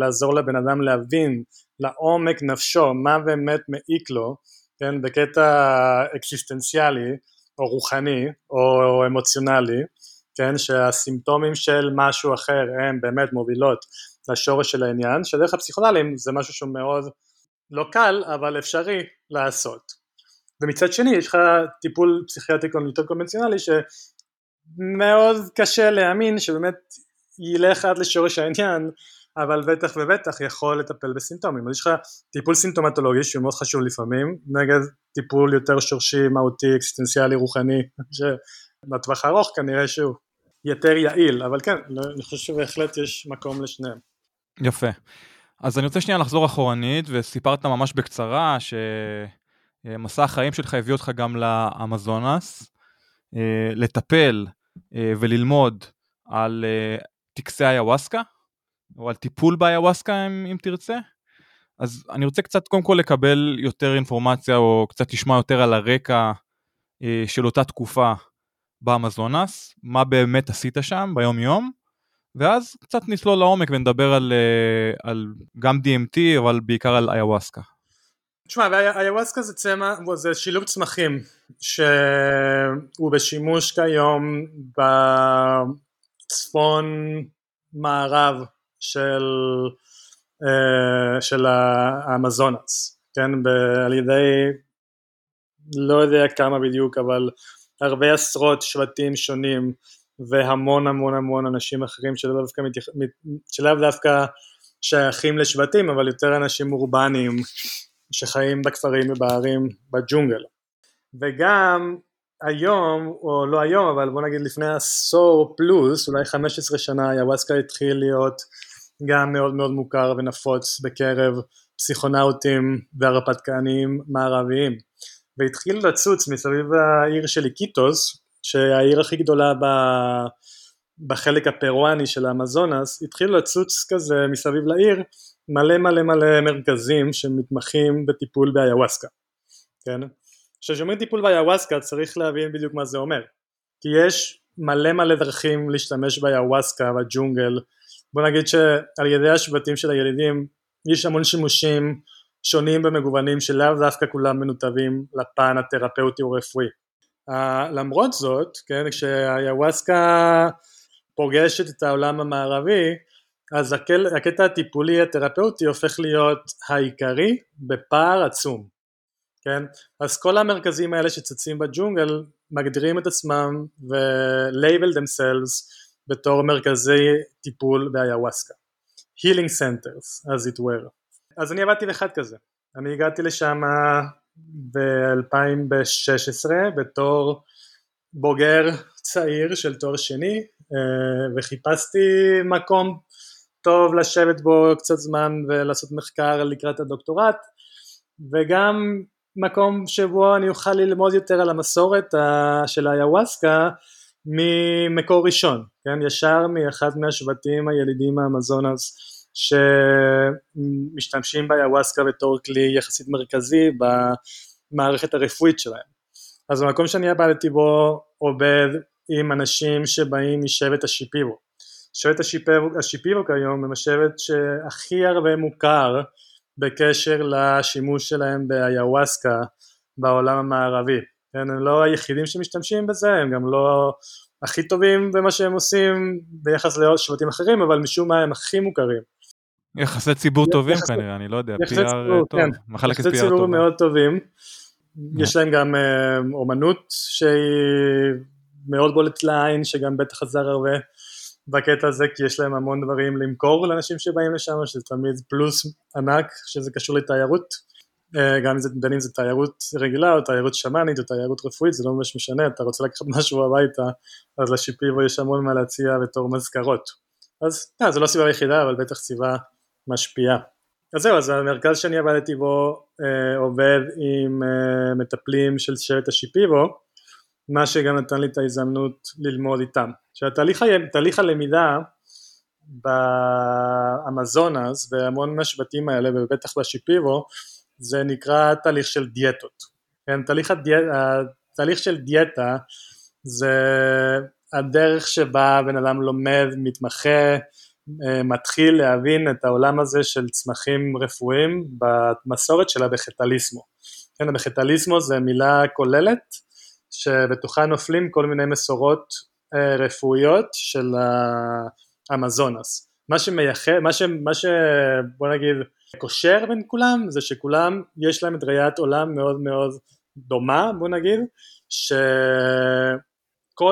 לעזור לבן אדם להבין לעומק נפשו מה באמת מעיק לו כן, בקטע אקסיסטנציאלי או רוחני או אמוציונלי כן, שהסימפטומים של משהו אחר הם באמת מובילות לשורש של העניין, שדרך הפסיכוללים זה משהו שהוא מאוד לא קל אבל אפשרי לעשות. ומצד שני יש לך טיפול פסיכיאטרי יותר קונבנציונלי שמאוד קשה להאמין שבאמת ילך עד לשורש העניין אבל בטח ובטח יכול לטפל בסימפטומים. אז יש לך טיפול סימפטומטולוגי שהוא מאוד חשוב לפעמים נגד טיפול יותר שורשי, מהותי, אקסיסטנציאלי, רוחני שבטווח הארוך כנראה שהוא יותר יעיל אבל כן אני חושב שבהחלט יש מקום לשניהם. יפה. אז אני רוצה שנייה לחזור אחורנית, וסיפרת ממש בקצרה שמסע החיים שלך הביא אותך גם לאמזונס, אה, לטפל אה, וללמוד על אה, טקסי איוואסקה, או על טיפול באיוואסקה אם, אם תרצה. אז אני רוצה קצת קודם כל לקבל יותר אינפורמציה, או קצת לשמוע יותר על הרקע של אותה תקופה באמזונס, מה באמת עשית שם ביום יום, ואז קצת נסלול לעומק ונדבר על, אה, על גם DMT אבל בעיקר על איוואסקה. תשמע, איוואסקה זה צמח, זה שילוב צמחים שהוא בשימוש כיום בצפון מערב של, אה, של האמזונס, כן, על ידי לא יודע כמה בדיוק אבל הרבה עשרות שבטים שונים והמון המון המון אנשים אחרים שלאו דווקא, מתייח... שלאו דווקא שייכים לשבטים אבל יותר אנשים אורבניים שחיים בכפרים ובערים בג'ונגל. וגם היום או לא היום אבל בוא נגיד לפני עשור פלוס אולי 15 שנה יוואסקה התחיל להיות גם מאוד מאוד מוכר ונפוץ בקרב פסיכונאוטים והרפתקנים מערביים והתחיל לצוץ מסביב העיר של איקיטוס שהעיר הכי גדולה ב... בחלק הפרואני של האמזונס התחילו לצוץ כזה מסביב לעיר מלא מלא מלא מרכזים שמתמחים בטיפול באיוואסקה כן? כששומעים טיפול באיוואסקה צריך להבין בדיוק מה זה אומר כי יש מלא מלא דרכים להשתמש באיוואסקה בג'ונגל בוא נגיד שעל ידי השבטים של הילידים יש המון שימושים שונים ומגוונים שלאו דווקא כולם מנותבים לפן התרפאוטי או רפואי Uh, למרות זאת, כן, כשהיוואסקה פוגשת את העולם המערבי, אז הקל, הקטע הטיפולי התרפאוטי הופך להיות העיקרי בפער עצום, כן? אז כל המרכזים האלה שצצים בג'ונגל מגדירים את עצמם ו-label themselves בתור מרכזי טיפול באיוואסקה. healing centers as it were. אז אני עבדתי באחד כזה, אני הגעתי לשם ב-2016 בתור בוגר צעיר של תואר שני אה, וחיפשתי מקום טוב לשבת בו קצת זמן ולעשות מחקר לקראת הדוקטורט וגם מקום שבו אני אוכל ללמוד יותר על המסורת של האיוואסקה ממקור ראשון, כן, ישר מאחד מהשבטים הילידים מהאמזונס שמשתמשים באיוואסקה בתור כלי יחסית מרכזי במערכת הרפואית שלהם. אז במקום שאני עבדתי בו עובד עם אנשים שבאים משבט השיפירו. שבט השיפירו, השיפירו כיום הם השבט שהכי הרבה מוכר בקשר לשימוש שלהם באיוואסקה בעולם המערבי. כן, הם לא היחידים שמשתמשים בזה, הם גם לא הכי טובים במה שהם עושים ביחס לעוד שבטים אחרים, אבל משום מה הם הכי מוכרים. יחסי ציבור טובים כנראה, אני לא יודע, PR ציבור, טוב, כן. מחלקת יחסי ציבור. מאוד טובים, יש להם גם אה, אומנות שהיא מאוד בולט לעין, שגם בטח עזר הרבה בקטע הזה, כי יש להם המון דברים למכור לאנשים שבאים לשם, שזה תמיד פלוס ענק, שזה קשור לתיירות, אה, גם אם זה, בין אם זה תיירות רגילה או תיירות שמאנית או תיירות רפואית, זה לא ממש משנה, אתה רוצה לקחת משהו הביתה, אז לשיפיבו יש המון מה להציע בתור מזכרות. אז אה, זו לא סיבה היחידה, אבל בטח סיבה משפיעה. אז זהו, אז המרכז שאני עבדתי בו אה, עובד עם אה, מטפלים של שבט השיפיבו, מה שגם נתן לי את ההזדמנות ללמוד איתם. עכשיו תהליך, ה- תהליך הלמידה באמזונס והמון מהשבטים האלה ובטח בשיפיבו זה נקרא תהליך של דיאטות. כן, תהליך, הדי... התהליך של דיאטה זה הדרך שבה בן אדם לומד, מתמחה, מתחיל להבין את העולם הזה של צמחים רפואיים במסורת של הבחטליסמו. כן, הבחטליסמו זה מילה כוללת שבתוכה נופלים כל מיני מסורות אה, רפואיות של האמזונס. מה שמייחד, מה, ש, מה ש... בוא נגיד קושר בין כולם זה שכולם יש להם את ראיית עולם מאוד מאוד דומה בוא נגיד שכל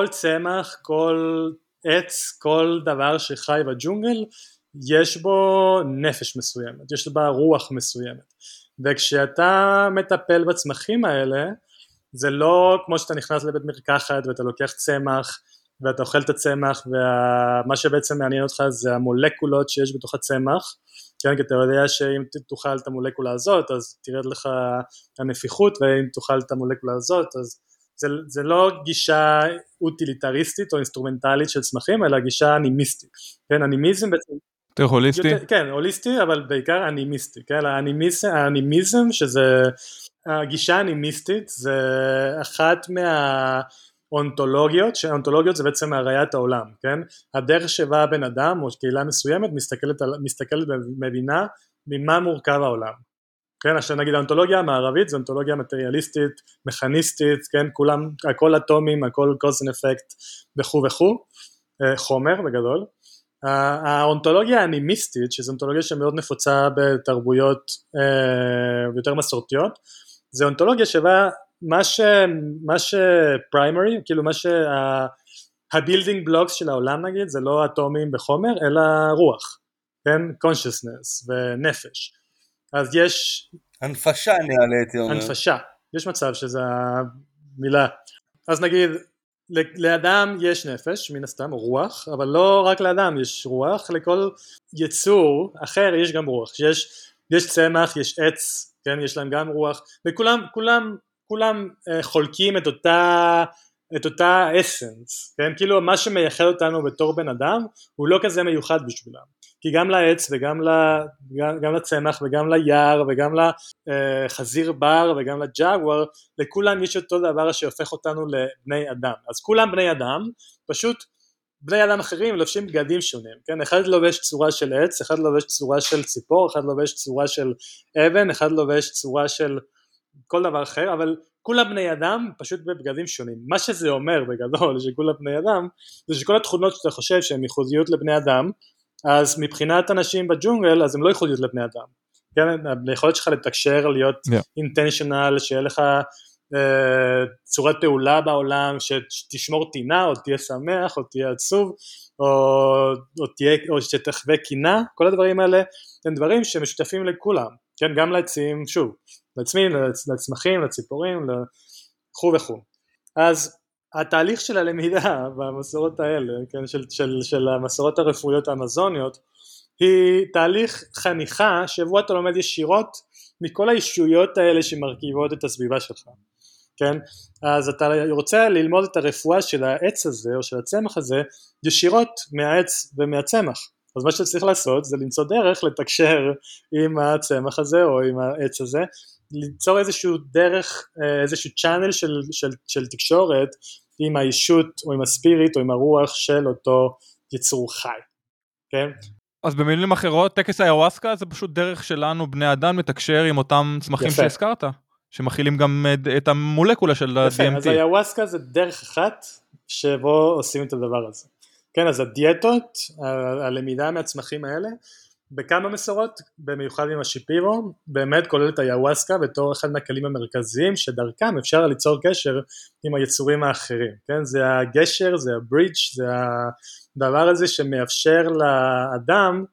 צמח, כל עץ, כל דבר שחי בג'ונגל יש בו נפש מסוימת, יש בה רוח מסוימת. וכשאתה מטפל בצמחים האלה זה לא כמו שאתה נכנס לבית מרקחת ואתה לוקח צמח ואתה אוכל את הצמח ומה שבעצם מעניין אותך זה המולקולות שיש בתוך הצמח. כן, כי אתה יודע שאם תאכל את המולקולה הזאת אז תרד לך הנפיחות ואם תאכל את המולקולה הזאת אז זה, זה לא גישה אוטיליטריסטית או אינסטרומנטלית של צמחים אלא גישה אנימיסטית, כן, אנימיזם בעצם יותר הוליסטי? יותר, כן, הוליסטי אבל בעיקר אנימיסטי, כן, האנימיזם, האנימיזם שזה הגישה האנימיסטית זה אחת מהאונתולוגיות, שאונתולוגיות זה בעצם הראיית העולם, כן, הדרך שבה בן אדם או קהילה מסוימת מסתכלת, על, מסתכלת ומבינה ממה מורכב העולם, כן, עכשיו נגיד האונתולוגיה המערבית זו אונתולוגיה מטריאליסטית, מכניסטית, כן, כולם, הכל אטומים, הכל קוזן אפקט וכו' וכו', חומר בגדול, האונתולוגיה האנימיסטית, שזו אונתולוגיה שמאוד נפוצה בתרבויות אה, יותר מסורתיות, זה אונתולוגיה שבה מה. מה ש primary, כאילו מה שה building blocks של העולם נגיד, זה לא אטומים בחומר, אלא רוח, כן? consciousness ונפש. אז יש... הנפשה נראה לי הייתי אומר. הנפשה, יש מצב שזה המילה. אז נגיד לאדם יש נפש מן הסתם רוח אבל לא רק לאדם יש רוח לכל יצור אחר יש גם רוח. יש, יש צמח יש עץ כן יש להם גם רוח. וכולם כולם כולם uh, חולקים את אותה את אותה אסנס כן? כאילו מה שמייחד אותנו בתור בן אדם הוא לא כזה מיוחד בשבילם כי גם לעץ וגם גם, גם לצמח וגם ליער וגם לחזיר בר וגם לג'אגואר לכולם יש אותו דבר שהופך אותנו לבני אדם. אז כולם בני אדם פשוט בני אדם אחרים לובשים בגדים שונים כן? אחד לובש צורה של עץ אחד לובש צורה של ציפור אחד לובש צורה של אבן אחד לובש צורה של כל דבר אחר אבל כולם בני אדם פשוט בבגדים שונים. מה שזה אומר בגדול שכולם בני אדם זה שכל התכונות שאתה חושב שהן ייחודיות לבני אדם אז מבחינת אנשים בג'ונגל אז הם לא ייחודיות לבני אדם, כן, היכולת שלך לתקשר, להיות אינטנשיונל, yeah. שיהיה לך אה, צורת פעולה בעולם, שתשמור טינה או תהיה שמח או תהיה עצוב או, או, תהיה, או שתחווה קינה, כל הדברים האלה הם דברים שמשותפים לכולם, כן, גם לעצים, שוב, לעצמי, לצמחים, לציפורים, וכו' וכו', אז התהליך של הלמידה במסורות האלה, כן, של, של, של המסורות הרפואיות האמזוניות, היא תהליך חניכה שבו אתה לומד ישירות מכל הישויות האלה שמרכיבות את הסביבה שלך. כן? אז אתה רוצה ללמוד את הרפואה של העץ הזה או של הצמח הזה ישירות מהעץ ומהצמח. אז מה שצריך לעשות זה למצוא דרך לתקשר עם הצמח הזה או עם העץ הזה, ליצור איזשהו דרך, אה, איזשהו צ'אנל של, של, של תקשורת עם האישות או עם הספיריט או עם הרוח של אותו יצור חי, כן? אז במילים אחרות טקס היוואסקה זה פשוט דרך שלנו בני אדם לתקשר עם אותם צמחים יפה. שהזכרת שמכילים גם את המולקולה של ה-DMT. אז היוואסקה זה דרך אחת שבו עושים את הדבר הזה. כן אז הדיאטות, הלמידה מהצמחים האלה בכמה מסורות, במיוחד עם השיפירו, באמת כולל את היוואסקה בתור אחד מהכלים המרכזיים שדרכם אפשר ליצור קשר עם היצורים האחרים, כן? זה הגשר, זה הברידג', זה הדבר הזה שמאפשר לאדם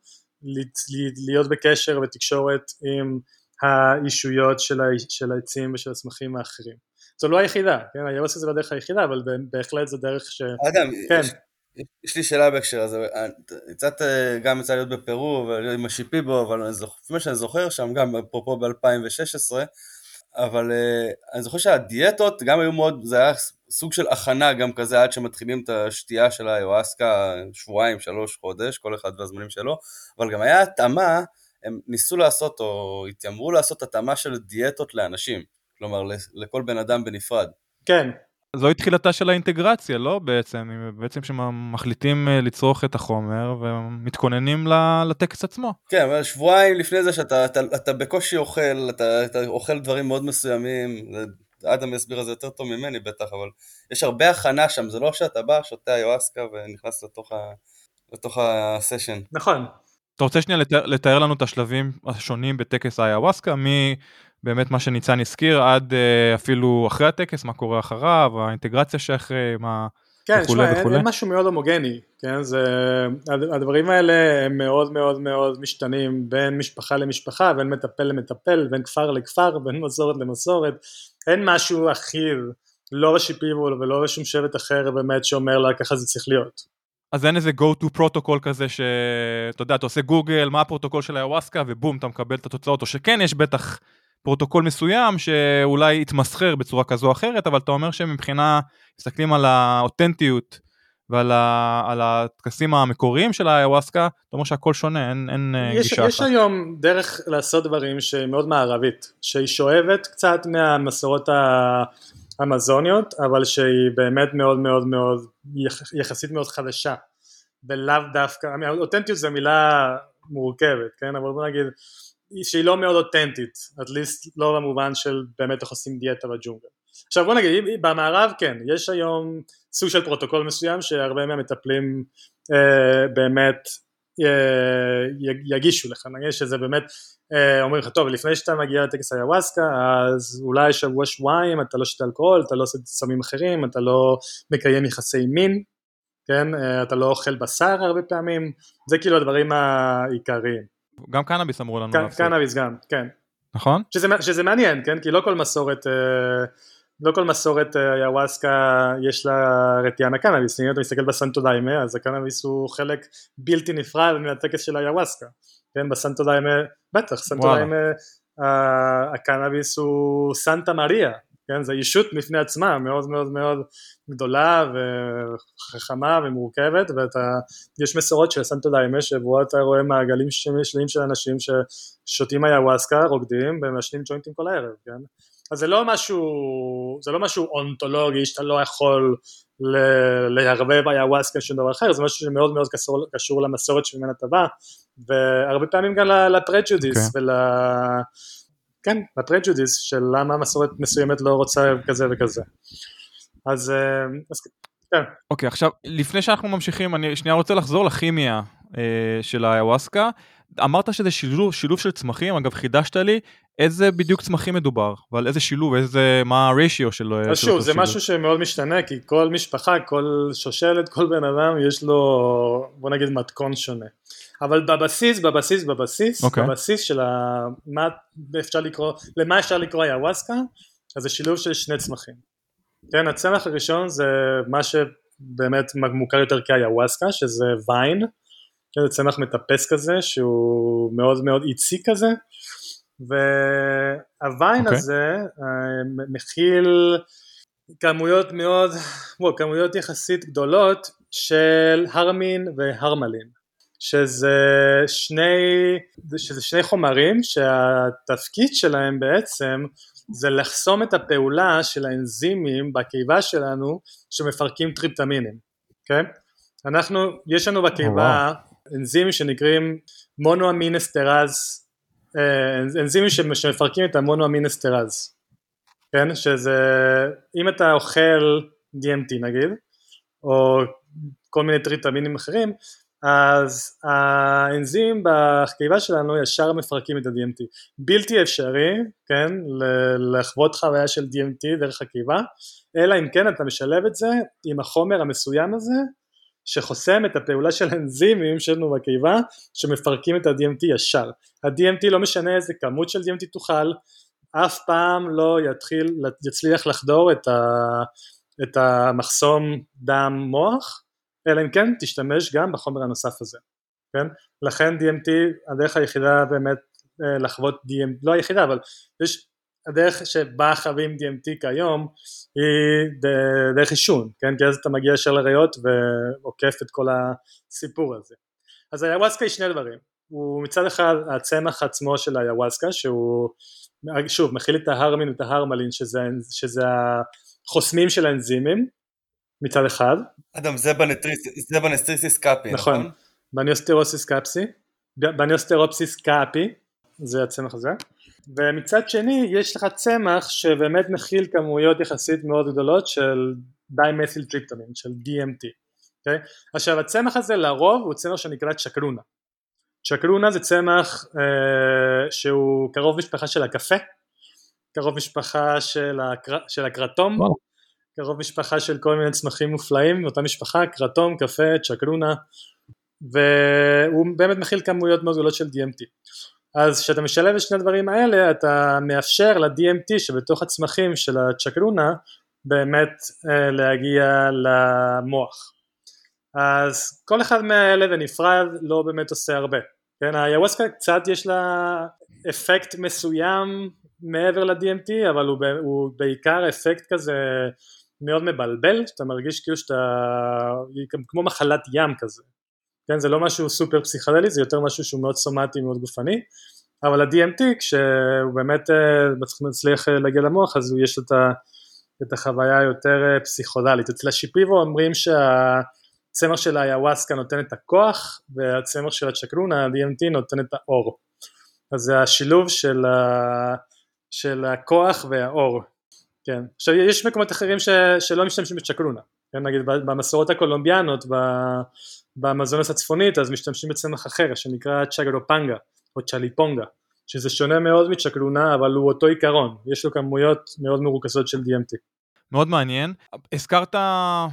להיות בקשר ותקשורת עם האישויות של, של העצים ושל הצמחים האחרים. זו לא היחידה, כן? היוואסקה זה לא הדרך היחידה, אבל בהחלט זו דרך ש... אדם, כן. יש... לי שאלה בהקשר הזה, קצת אה, גם יצא להיות בפרו עם השיפיבו, אבל מה שאני זוכר שם, גם אפרופו ב-2016, אבל אה, אני זוכר שהדיאטות גם היו מאוד, זה היה סוג של הכנה גם כזה עד שמתחילים את השתייה של היואסקה, שבועיים, שלוש, חודש, כל אחד והזמנים שלו, אבל גם היה התאמה, הם ניסו לעשות או התיימרו לעשות התאמה של דיאטות לאנשים, כלומר לכל בן אדם בנפרד. כן, זוהי תחילתה של האינטגרציה, לא בעצם, בעצם שמחליטים אה, לצרוך את החומר ומתכוננים לטקס עצמו. כן, אבל שבועיים לפני זה שאתה אתה, אתה בקושי אוכל, אתה, אתה אוכל דברים מאוד מסוימים, אדם יסביר את זה יותר טוב ממני בטח, אבל יש הרבה הכנה שם, זה לא שאתה בא, שותה איואסקה ונכנס לתוך, ה, לתוך הסשן. נכון. אתה רוצה שנייה לתאר, לתאר לנו את השלבים השונים בטקס האיוואסקה, באמת מה שניצן הזכיר, עד אה, אפילו אחרי הטקס, מה קורה אחריו, האינטגרציה שאחרי, מה... כן, תשמע, אין, אין משהו מאוד הומוגני, כן, זה, הדברים האלה הם מאוד מאוד מאוד משתנים בין משפחה למשפחה, בין מטפל למטפל, בין כפר לכפר, בין מסורת למסורת, אין משהו אחיד, לא בשיפיבו ולא בשום שבט אחר באמת שאומר לה ככה זה צריך להיות. אז אין איזה go to protocol כזה שאתה יודע, אתה עושה גוגל, מה הפרוטוקול של היוואסקה, ובום, אתה מקבל את התוצאות, או שכן יש בטח פרוטוקול מסוים שאולי יתמסחר בצורה כזו או אחרת, אבל אתה אומר שמבחינה, מסתכלים על האותנטיות ועל הטקסים המקוריים של האיוואסקה, אתה אומר שהכל שונה, אין, אין אה, יש, גישה יש אחת. יש היום דרך לעשות דברים שהיא מאוד מערבית, שהיא שואבת קצת מהמסורות האמזוניות, אבל שהיא באמת מאוד מאוד מאוד, יחסית מאוד חדשה, ולאו דווקא, אותנטיות זו מילה מורכבת, כן, אבל בוא נגיד, שהיא לא מאוד אותנטית, at least לא במובן של באמת איך עושים דיאטה בג'ונגל. עכשיו בוא נגיד, במערב כן, יש היום סוג של פרוטוקול מסוים שהרבה מהמטפלים אה, באמת אה, יגישו לך, נגיד שזה באמת אה, אומרים לך טוב לפני שאתה מגיע לטקס היוואסקה אז אולי שבוע שבועיים אתה לא שותה אלכוהול, אתה לא עושה סמים אחרים, אתה לא מקיים יחסי מין, כן, אה, אתה לא אוכל בשר הרבה פעמים, זה כאילו הדברים העיקריים. גם קנאביס אמרו לנו להפסיק. קנאביס גם, כן. נכון? שזה, שזה מעניין, כן? כי לא כל מסורת, אה, לא כל מסורת היוואסקה אה, יש לה רתיעה מהקנאביס, אם אתה מסתכל בסנטו דיימה, אז הקנאביס הוא חלק בלתי נפרד מהטקס של היוואסקה, כן? בסנטו דיימה, בטח, סנטו דיימה, הקנאביס הוא סנטה מריה, כן, זו ישות בפני עצמה מאוד מאוד מאוד גדולה וחכמה ומורכבת ויש מסורות של סנטו דיימה שבו אתה רואה מעגלים שלמים של אנשים ששותים איוואסקה, רוקדים ומעשנים ג'וינטים כל הערב, כן? אז זה לא משהו, זה לא משהו אונתולוגי שאתה לא יכול לערבב איוואסקה שום דבר אחר, זה משהו שמאוד מאוד קשור, קשור למסורת שממנה אתה בא והרבה פעמים גם לפרג'ודיס okay. ול... כן, לפרג'ודיס של למה מסורת מסוימת לא רוצה כזה וכזה. אז, אה, אז כן. אוקיי, okay, עכשיו, לפני שאנחנו ממשיכים, אני שנייה רוצה לחזור לכימיה אה, של האיוואסקה. אמרת שזה שילוב, שילוב של צמחים, אגב חידשת לי, איזה בדיוק צמחים מדובר, ועל איזה שילוב, איזה, מה הריישיו של... אה, אז שוב, זה שילוב. משהו שמאוד משתנה, כי כל משפחה, כל שושלת, כל בן אדם, יש לו, בוא נגיד, מתכון שונה. אבל בבסיס, בבסיס, בבסיס, okay. אוקיי. בבסיס של ה... מה אפשר לקרוא, למה אפשר לקרוא איוואסקה, אז זה שילוב של שני צמחים. כן, הצמח הראשון זה מה שבאמת מוכר יותר כאיוואסקה, שזה ויין, כן, זה צמח מטפס כזה, שהוא מאוד מאוד איצי כזה, והוויין אוקיי. הזה אה, מכיל כמויות מאוד, בוא, כמויות יחסית גדולות של הרמין והרמלין שזה שני, שזה שני חומרים שהתפקיד שלהם בעצם זה לחסום את הפעולה של האנזימים בקיבה שלנו שמפרקים טריפטמינים, אוקיי? אנחנו, יש לנו בקיבה אנזימים שנקראים מונואמינסטרז, אה, אנזימים שמפרקים את המונואמינסטרז, כן? שזה, אם אתה אוכל DMT נגיד, או כל מיני טריפטמינים אחרים, אז האנזים בקיבה שלנו ישר מפרקים את ה-DMT. בלתי אפשרי, כן, לחוות חוויה של DMT דרך הקיבה, אלא אם כן אתה משלב את זה עם החומר המסוים הזה, שחוסם את הפעולה של האנזימים שלנו בקיבה, שמפרקים את ה-DMT ישר. ה-DMT לא משנה איזה כמות של DMT תאכל, אף פעם לא יתחיל, יצליח לחדור את, ה, את המחסום דם מוח, אלא אם כן תשתמש גם בחומר הנוסף הזה, כן? לכן DMT הדרך היחידה באמת אה, לחוות DMT, לא היחידה אבל יש הדרך שבה חווים DMT כיום היא דרך עישון, כן? כי אז אתה מגיע ישר לריאות ועוקף את כל הסיפור הזה. אז היוואסקה היא שני דברים, הוא מצד אחד הצמח עצמו של היוואסקה שהוא שוב מכיל את ההרמין ואת ההרמלין שזה, שזה החוסמים של האנזימים מצד אחד. אדם זה Banisteriopsis caapi, נכון? נכון, Banisteriopsis caapi, Banisteriopsis caapi, זה הצמח הזה, ומצד שני יש לך צמח שבאמת מכיל כמויות יחסית מאוד גדולות של dimethyltryptamine, של DMT, okay? אוקיי? עכשיו הצמח הזה לרוב הוא צמח שנקרא צ'קרונה, צ'קרונה זה צמח אה, שהוא קרוב משפחה של הקפה, קרוב משפחה של, הקר... של הקרטום, וואו. קרוב משפחה של כל מיני צמחים מופלאים, אותה משפחה, קרטום, קפה, צ'קרונה, והוא באמת מכיל כמויות מאוד גדולות של DMT. אז כשאתה משלב את שני הדברים האלה, אתה מאפשר ל-DMT שבתוך הצמחים של הצ'קרונה, באמת אה, להגיע למוח. אז כל אחד מהאלה בנפרד לא באמת עושה הרבה. כן, היווסקה קצת יש לה אפקט מסוים מעבר ל-DMT, אבל הוא, הוא בעיקר אפקט כזה מאוד מבלבל, שאתה מרגיש כאילו שאתה, כמו מחלת ים כזה, כן, זה לא משהו סופר פסיכדלי, זה יותר משהו שהוא מאוד סומטי, מאוד גופני, אבל ה-DMT כשהוא באמת אה, מצליח אה, להגיע למוח אז יש את, ה, את החוויה היותר אה, פסיכודלית. אצל השיפיבו אומרים שהצמח של האיוואסקה נותן את הכוח והצמח של הצ'קרונה, ה-DMT נותן את האור. אז זה השילוב של, ה, של הכוח והאור כן, עכשיו יש מקומות אחרים ש, שלא משתמשים בצ'קלונה, כן, נגיד במסורות הקולומביאנות, במזונס הצפונית, אז משתמשים בצמח אחר שנקרא צ'גלופנגה או צ'ליפונגה, שזה שונה מאוד מצ'קלונה אבל הוא אותו עיקרון, יש לו כמויות מאוד מרוכזות של DMT. מאוד מעניין. הזכרת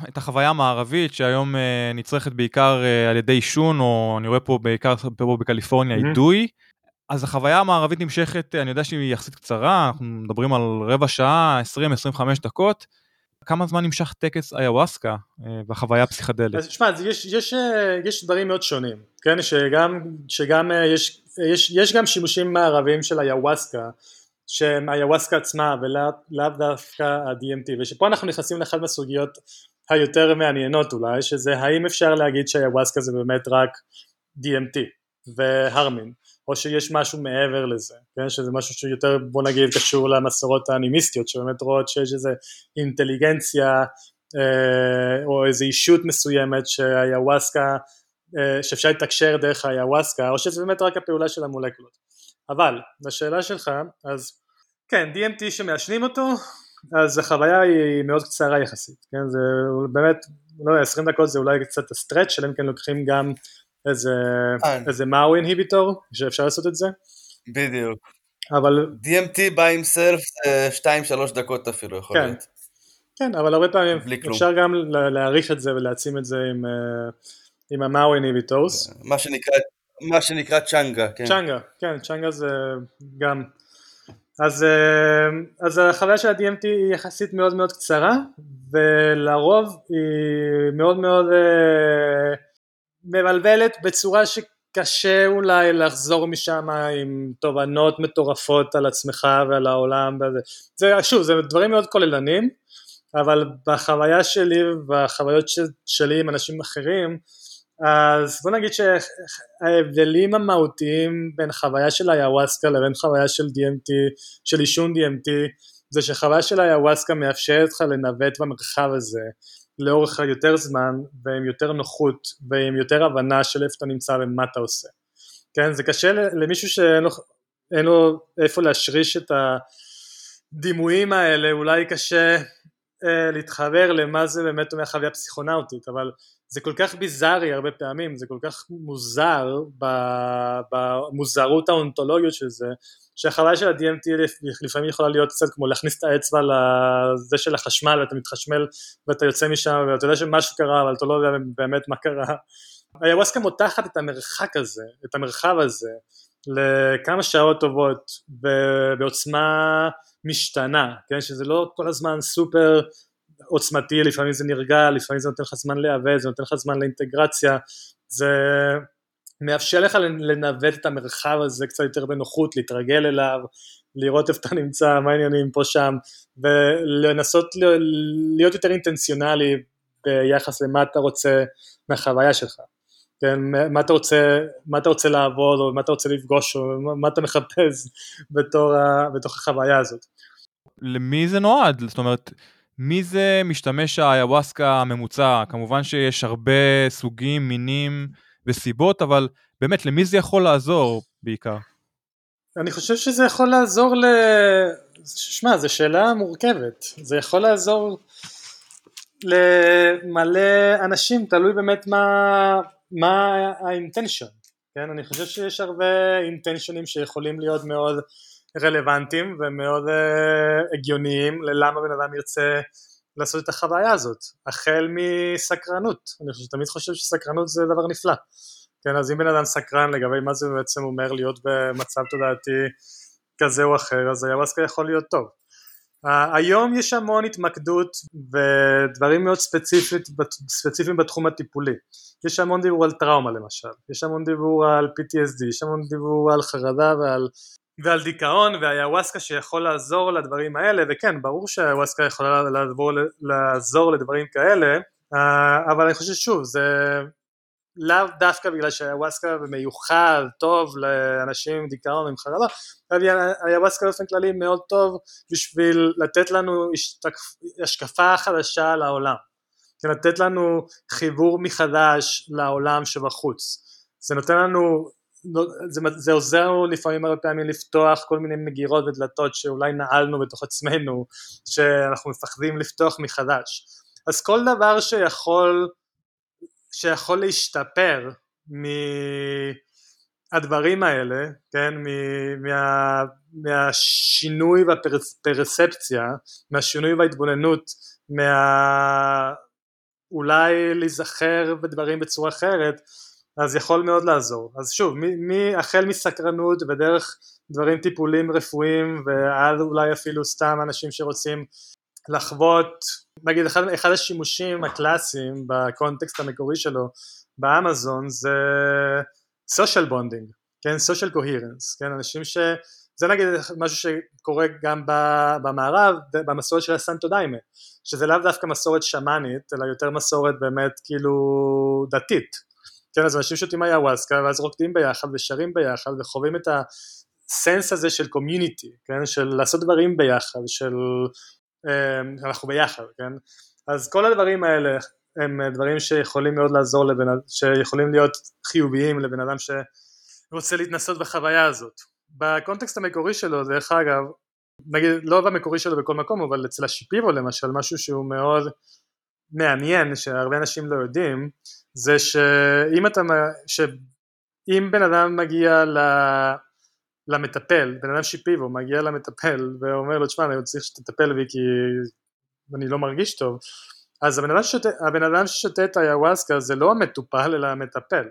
את החוויה המערבית שהיום אה, נצרכת בעיקר אה, על ידי עישון, או אני רואה פה בעיקר פה בקליפורניה mm-hmm. אידוי. אז החוויה המערבית נמשכת, אני יודע שהיא יחסית קצרה, אנחנו מדברים על רבע שעה, 20-25 דקות. כמה זמן נמשך טקס איוואסקה אה, בחוויה הפסיכדלית? אז תשמע, יש, יש, אה, יש דברים מאוד שונים, כן, שגם, שגם אה, יש, יש, יש גם שימושים מערביים של איוואסקה, שהם איוואסקה עצמה ולאו דווקא ה-DMT, ושפה אנחנו נכנסים לאחת מהסוגיות היותר מעניינות אולי, שזה האם אפשר להגיד שאיוואסקה זה באמת רק DMT והרמין. או שיש משהו מעבר לזה, כן? שזה משהו שיותר בוא נגיד קשור למסורות האנימיסטיות שבאמת רואות שיש איזה אינטליגנציה אה, או איזו אישות מסוימת שהיוואסקה, אה, שאפשר לתקשר דרך היוואסקה או שזה באמת רק הפעולה של המולקולות. אבל לשאלה שלך, אז כן, DMT שמעשנים אותו, אז החוויה היא מאוד קצרה יחסית, כן? זה באמת, לא יודע, 20 דקות זה אולי קצת הסטרץ', אם כן לוקחים גם איזה, אה. איזה מאו אינהיביטור שאפשר לעשות את זה. בדיוק. אבל... DMT by himself זה 2-3 דקות אפילו יכול כן. להיות. כן, אבל הרבה פעמים אפשר גם להעריך את זה ולהעצים את זה עם, אה, עם המאו אינהיביטורס. מה שנקרא, מה שנקרא צ'אנגה, כן. צ'אנגה, כן, צ'אנגה זה גם... אז, אה, אז החוויה של ה-DMT היא יחסית מאוד מאוד קצרה ולרוב היא מאוד מאוד מבלבלת בצורה ש... קשה אולי לחזור משם עם תובנות מטורפות על עצמך ועל העולם וזה. זה שוב זה דברים מאוד כוללנים אבל בחוויה שלי ובחוויות שלי עם אנשים אחרים אז בוא נגיד שההבדלים המהותיים בין חוויה של ayahuasca לבין חוויה של DMT, של עישון DMT זה שחוויה של ayahuasca מאפשרת לך לנווט במרחב הזה לאורך יותר זמן ועם יותר נוחות ועם יותר הבנה של איפה אתה נמצא ומה אתה עושה. כן, זה קשה למישהו שאין לו, לו איפה להשריש את הדימויים האלה, אולי קשה אה, להתחבר למה זה באמת אומר חוויה פסיכונאוטית, אבל זה כל כך ביזארי הרבה פעמים, זה כל כך מוזר במוזרות האונתולוגיות של זה, שהחוויה של ה-DMT לפעמים יכולה להיות קצת כמו להכניס את האצבע לזה של החשמל ואתה מתחשמל ואתה יוצא משם ואתה יודע שמשהו קרה אבל אתה לא יודע באמת מה קרה. היווסקה מותחת את המרחק הזה, את המרחב הזה לכמה שעות טובות בעוצמה משתנה, כן? שזה לא כל הזמן סופר עוצמתי, לפעמים זה נרגע, לפעמים זה נותן לך זמן להיאבד, זה נותן לך זמן לאינטגרציה, זה מאפשר לך לנווט את המרחב הזה קצת יותר בנוחות, להתרגל אליו, לראות איפה אתה נמצא, מה העניינים פה שם, ולנסות להיות יותר אינטנציונלי ביחס למה אתה רוצה מהחוויה שלך. כן, מה אתה רוצה, מה אתה רוצה לעבוד, או מה אתה רוצה לפגוש, או מה אתה מחפש בתור, בתוך החוויה הזאת. למי זה נועד? זאת אומרת, מי זה משתמש האיוואסקה הממוצע? כמובן שיש הרבה סוגים, מינים וסיבות, אבל באמת, למי זה יכול לעזור בעיקר? אני חושב שזה יכול לעזור ל... שמע, זו שאלה מורכבת. זה יכול לעזור למלא אנשים, תלוי באמת מה, מה האינטנשן. כן, אני חושב שיש הרבה אינטנשנים שיכולים להיות מאוד רלוונטיים ומאוד uh, הגיוניים ללמה בן אדם ירצה לעשות את החוויה הזאת, החל מסקרנות, אני חושב, תמיד חושב שסקרנות זה דבר נפלא, כן, אז אם בן אדם סקרן לגבי מה זה בעצם אומר להיות במצב תודעתי כזה או אחר, אז היווסקה יכול להיות טוב. Uh, היום יש המון התמקדות ודברים מאוד ספציפית, ספציפיים בתחום הטיפולי. יש המון דיבור על טראומה למשל, יש המון דיבור על PTSD, יש המון דיבור על חרדה ועל ועל דיכאון והיוואסקה שיכול לעזור לדברים האלה וכן ברור שהיוואסקה יכולה לעזור, לעזור לדברים כאלה אה, אבל אני חושב שוב זה לאו דווקא בגלל שהיוואסקה מיוחד טוב לאנשים עם דיכאון עם חרדה היוואסקה באופן כללי מאוד טוב בשביל לתת לנו השקפה חדשה על העולם לתת לנו חיבור מחדש לעולם שבחוץ. זה נותן לנו זה, זה עוזר לנו לפעמים הרבה פעמים לפתוח כל מיני מגירות ודלתות שאולי נעלנו בתוך עצמנו, שאנחנו מפחדים לפתוח מחדש. אז כל דבר שיכול, שיכול להשתפר מהדברים האלה, כן, מה, מהשינוי והפרספציה, מהשינוי וההתבוננות, מה... אולי להיזכר בדברים בצורה אחרת, אז יכול מאוד לעזור. אז שוב, החל מסקרנות ודרך דברים טיפולים רפואיים ועד אולי אפילו סתם אנשים שרוצים לחוות, נגיד אחד, אחד השימושים הקלאסיים בקונטקסט המקורי שלו באמזון זה social bonding, כן, social coherence, כן, אנשים ש... זה נגיד משהו שקורה גם במערב, במסורת של הסנטו דיימה, שזה לאו דווקא מסורת שמאנית, אלא יותר מסורת באמת כאילו דתית, כן, אז אנשים שותים איוואסקה ואז רוקדים ביחד ושרים ביחד וחווים את הסנס הזה של קומיוניטי, כן, של לעשות דברים ביחד, של אה, אנחנו ביחד, כן, אז כל הדברים האלה הם דברים שיכולים מאוד לעזור לבן אדם, שיכולים להיות חיוביים לבן אדם שרוצה להתנסות בחוויה הזאת. בקונטקסט המקורי שלו, דרך אגב, נגיד לא במקורי שלו בכל מקום, אבל אצל השיפירו למשל, משהו שהוא מאוד מעניין, שהרבה אנשים לא יודעים, זה שאם אתה, שאם בן אדם מגיע ל... למטפל, בן אדם שיפיבו מגיע למטפל ואומר לו תשמע אני צריך שתטפל בי כי אני לא מרגיש טוב אז הבן אדם, ששותה, הבן אדם ששותה את היוואסקה זה לא המטופל אלא המטפל.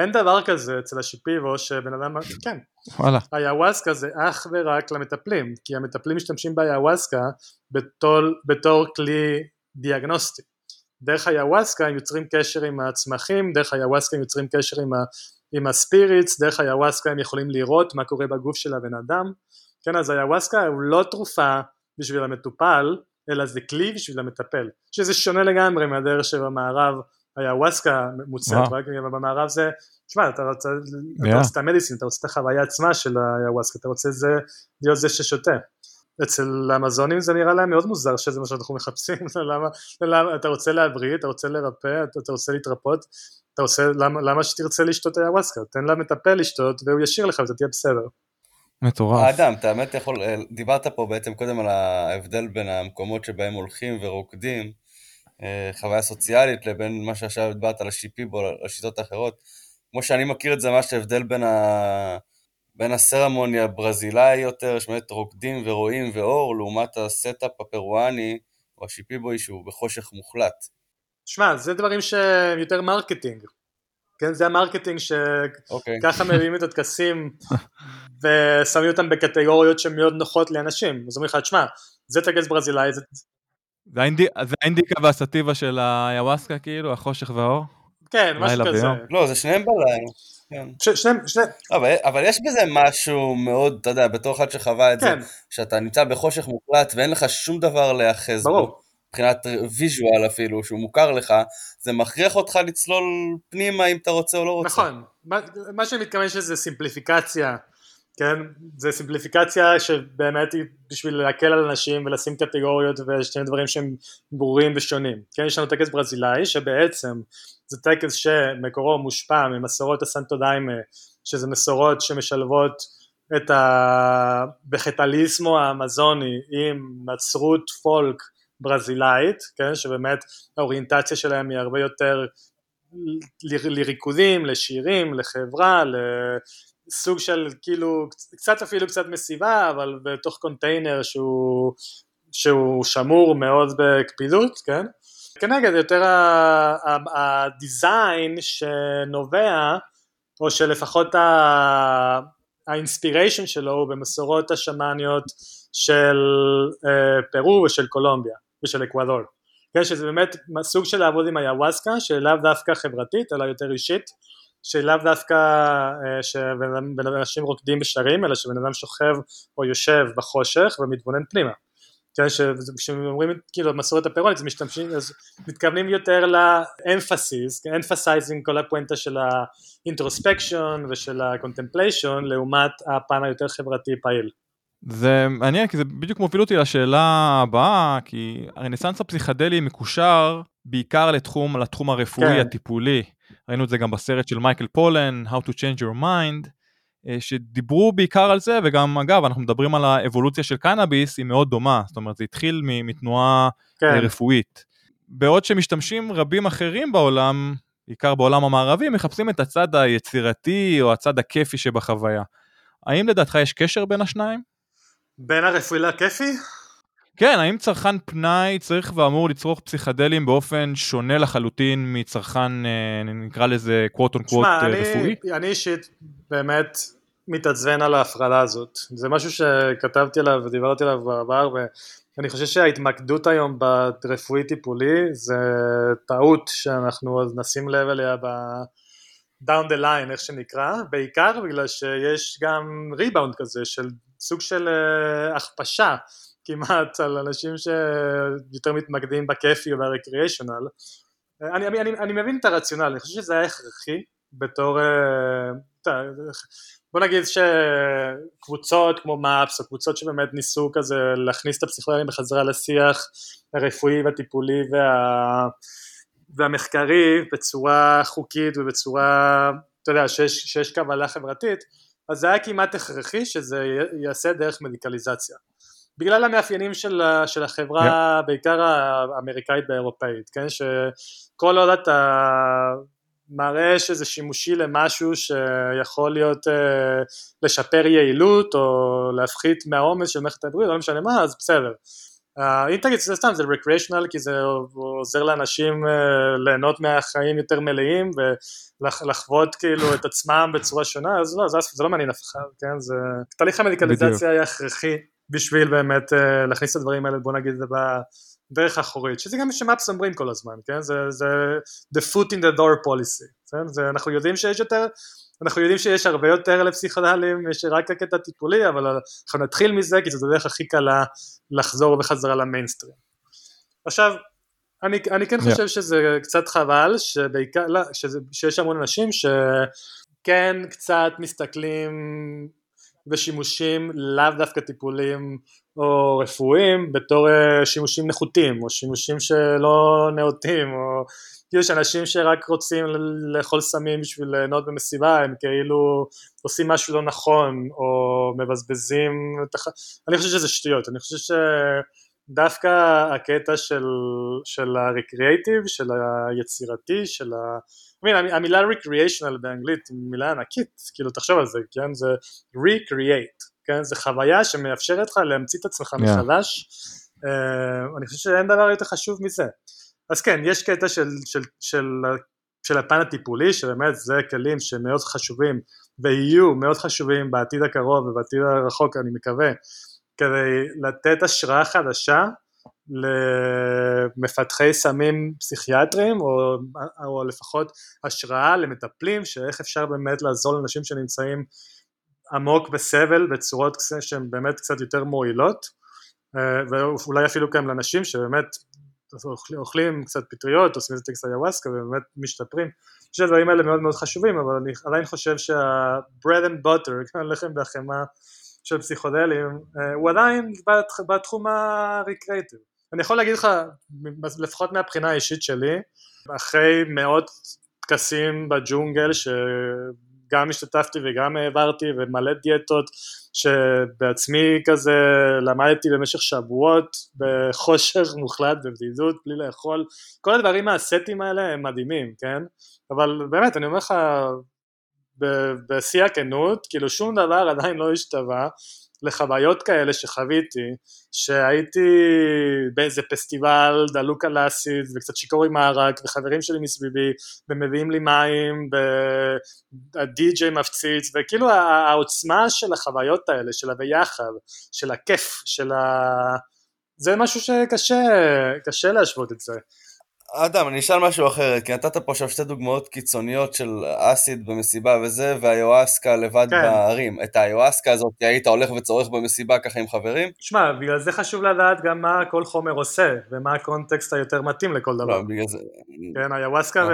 אין דבר כזה אצל השיפיבו שבן אדם, כן, וואלה. היוואסקה זה אך ורק למטפלים כי המטפלים משתמשים ביוואסקה בתור, בתור כלי דיאגנוסטי דרך היוואסקה הם יוצרים קשר עם הצמחים, דרך היוואסקה הם יוצרים קשר עם, ה, עם הספיריטס, דרך היוואסקה הם יכולים לראות מה קורה בגוף של הבן אדם, כן אז היוואסקה הוא לא תרופה בשביל המטופל, אלא זה כלי בשביל המטפל, שזה שונה לגמרי מהדרך שבמערב היוואסקה מוצאת, רק במערב זה, תשמע אתה רוצה, yeah. אתה רוצה את המדיסין, אתה רוצה את החוויה עצמה של היוואסקה, אתה רוצה זה, להיות זה ששותה. אצל המזונים זה נראה להם מאוד מוזר שזה מה שאנחנו מחפשים, למה, למה אתה רוצה להבריא, אתה רוצה לרפא, אתה, אתה רוצה להתרפות, אתה רוצה, למה, למה שתרצה לשתות היוואסקה, תן למטפל לשתות והוא ישאיר לך ואתה תהיה בסדר. מטורף. האדם, אתה האמת יכול, דיברת פה בעצם קודם על ההבדל בין המקומות שבהם הולכים ורוקדים, אה, חוויה סוציאלית, לבין מה שעכשיו דיברת על השיפיבו, על השיטות האחרות. כמו שאני מכיר את זה, ממש ההבדל בין ה... בין ה ceremony הברזילאי יותר, שבאמת רוקדים ורואים ואור, לעומת ה setup הפרואני או השיפיבוי שהוא בחושך מוחלט. שמע, זה דברים שהם יותר marketing. כן, זה ה marketing שככה אוקיי. okay. מביאים את הטקסים ושמים אותם בקטגוריות שהן מאוד נוחות לאנשים. אז אומרים לך, תשמע, זה טקס ברזילאי, זה... זה האינדיקה והסטיבה של היוואסקה כאילו, החושך והאור? כן, משהו כזה. לא, זה שניהם בלילה. כן. אבל, אבל יש בזה משהו מאוד, אתה יודע, בתור אחד שחווה את כן. זה, שאתה נמצא בחושך מוחלט ואין לך שום דבר להיאחז בו. מבחינת visual אפילו, שהוא מוכר לך, זה מכריח אותך לצלול פנימה אם אתה רוצה או לא רוצה. נכון, מה, מה שאני מתכוון שזה סימפליפיקציה, כן? זה סימפליפיקציה שבאמת היא בשביל להקל על אנשים ולשים קטגוריות ושני דברים שהם ברורים ושונים. כן, יש לנו טקס ברזילאי שבעצם זה טקס שמקורו מושפע ממסורות הסנטו דיימה, שזה מסורות שמשלבות את ה vegetalismo האמזוני עם נצרות folk ברזילאית, כן, שבאמת האוריינטציה שלהם היא הרבה יותר לריקודים, לשירים, לחברה, לסוג של כאילו, קצת אפילו קצת מסיבה, אבל בתוך קונטיינר שהוא, שהוא שמור מאוד בקפידות, כן? כנגד יותר הדיזיין שנובע, או שלפחות האינספיריישן שלו הוא במסורות השמאניות של אה, פרו ושל קולומביה ושל אקוודור. כן, שזה באמת סוג של לעבוד עם היוואסקה שלאו דווקא חברתית אלא יותר אישית שלאו דווקא אה, שאנשים רוקדים ושרים אלא שבן אדם שוכב או יושב בחושך ומתבונן פנימה כן, כשאומרים כאילו מסורת הפרואנית אז משתמשים, אז מתכוונים יותר ל emphasis, כן, emphasizing כל הפואנטה של ה introspection ושל ה contemplation לעומת הפן היותר חברתי פעיל. זה מעניין כי זה בדיוק מוביל אותי לשאלה הבאה כי הרנסאנס הפסיכדלי מקושר בעיקר לתחום, לתחום הרפואי כן. הטיפולי ראינו את זה גם בסרט של מייקל פולן How to Change Your Mind אה, שדיברו בעיקר על זה, וגם אגב, אנחנו מדברים על האבולוציה של קנאביס, היא מאוד דומה, זאת אומרת, זה התחיל מתנועה כן. רפואית. בעוד שמשתמשים רבים אחרים בעולם, בעיקר בעולם המערבי, מחפשים את הצד היצירתי או הצד הכיפי שבחוויה. האם לדעתך יש קשר בין השניים? בין הרפואי לכיפי? כן, האם צרכן פנאי צריך ואמור לצרוך פסיכדלים באופן שונה לחלוטין מצרכן, אה, נקרא לזה קוואט און קוואט רפואי? אני אישית באמת מתעצבן על ההפרדה הזאת. זה משהו שכתבתי עליו ודיברתי עליו בעבר ואני חושב שההתמקדות היום ברפואי טיפולי זה טעות שאנחנו עוד נשים לב אליה ב... down the line איך שנקרא, בעיקר בגלל שיש גם ריבאונד כזה של סוג של uh, הכפשה כמעט על אנשים שיותר מתמקדים בכיפי וברקריאיישונל. אני, אני, אני, אני מבין את הרציונל, אני חושב שזה היה הכרחי בתור, אה, בוא נגיד שקבוצות כמו מאפס או קבוצות שבאמת ניסו כזה להכניס את הפסיכולוגים בחזרה לשיח הרפואי והטיפולי וה, והמחקרי בצורה חוקית ובצורה, אתה יודע, שיש, שיש קבלה חברתית, אז זה היה כמעט הכרחי שזה ייעשה דרך מדיקליזציה. בגלל המאפיינים של, של החברה yeah. בעיקר האמריקאית והאירופאית, כן, שכל עוד אתה מראה שזה שימושי למשהו שיכול להיות uh, לשפר יעילות או להפחית מהעומס של מערכת הבריאות, לא משנה מה, אז בסדר. Uh, אם תגיד שזה סתם זה recreational כי זה עוזר לאנשים uh, ליהנות מהחיים יותר מלאים ולחוות כאילו את עצמם בצורה שונה אז לא, זה, זה לא מעניין אף אחד, כן, זה תהליך המדיקליזציה היה הכרחי בשביל באמת uh, להכניס את הדברים האלה בוא נגיד דרך אחורית, שזה גם מה שמאפס אומרים כל הזמן, כן? זה, זה the foot in the door policy, כן? זה, אנחנו יודעים שיש יותר, אנחנו יודעים שיש הרבה יותר לפסיכודלים, יש רק הקטע טיפולי, אבל אנחנו נתחיל מזה כי זו הדרך הכי קלה לחזור בחזרה למיינסטרים. עכשיו, אני, אני כן חושב yeah. שזה קצת חבל, שבעיקר, לא, שזה, שיש המון אנשים שכן קצת מסתכלים בשימושים לאו דווקא טיפוליים או רפואיים בתור אה, שימושים נחותים או שימושים שלא נאותים או כאילו יש אנשים שרק רוצים לאכול סמים בשביל ליהנות במסיבה הם כאילו עושים משהו לא נכון או מבזבזים אני חושב שזה שטויות אני חושב שדווקא הקטע של, של הרקריאייטיב של היצירתי של ה... mean, המילה recreational באנגלית היא מילה ענקית, כאילו תחשוב על זה, כן, זה recreate, כן, זה חוויה שמאפשרת לך להמציא את עצמך yeah. מחדש, uh, אני חושב שאין דבר יותר חשוב מזה. אז כן, יש קטע של, של, של, של הפן הטיפולי, שבאמת זה כלים שמאוד חשובים ויהיו מאוד חשובים בעתיד הקרוב ובעתיד הרחוק אני מקווה, כדי לתת השראה חדשה למפתחי סמים פסיכיאטרים או, או לפחות השראה למטפלים שאיך אפשר באמת לעזור לאנשים שנמצאים עמוק בסבל בצורות שהן באמת קצת יותר מועילות אה, ואולי אפילו גם לאנשים שבאמת אוכלים, קצת פטריות, עושים איזה טקסט איוואסקה ובאמת משתפרים. אני חושב שהדברים האלה מאוד מאוד חשובים, אבל אני עדיין חושב שה-bread and butter, לחם והחמאה של פסיכודלים, אה, הוא עדיין בתחום הריקרייטיב. אני יכול להגיד לך, לפחות מהבחינה האישית שלי, אחרי מאות טקסים בג'ונגל שגם השתתפתי וגם העברתי ומלא דיאטות שבעצמי כזה למדתי במשך שבועות בחושר מוחלט בבדידות בלי לאכול כל הדברים הסטים האלה הם מדהימים כן? אבל באמת אני אומר לך בשיא הכנות כאילו שום דבר עדיין לא השתווה לחוויות כאלה שחוויתי, שהייתי באיזה פסטיבל דלוק על אסיד וקצת שיכור עם הערק וחברים שלי מסביבי ומביאים לי מים והדי-ג'יי מפציץ וכאילו העוצמה של החוויות האלה, של הביחד, של הכיף, של ה... זה משהו שקשה להשוות את זה. אדם, אני אשאל משהו אחר, כי נתת פה עכשיו שתי דוגמאות קיצוניות של אסיד במסיבה וזה, והיואסקה לבד כן. בערים. את היואסקה הזאת היית הולך וצורך במסיבה ככה עם חברים? תשמע, בגלל זה חשוב לדעת גם מה כל חומר עושה, ומה הקונטקסט היותר מתאים לכל דבר. לא, בגלל זה... כן, היואסקה, ו...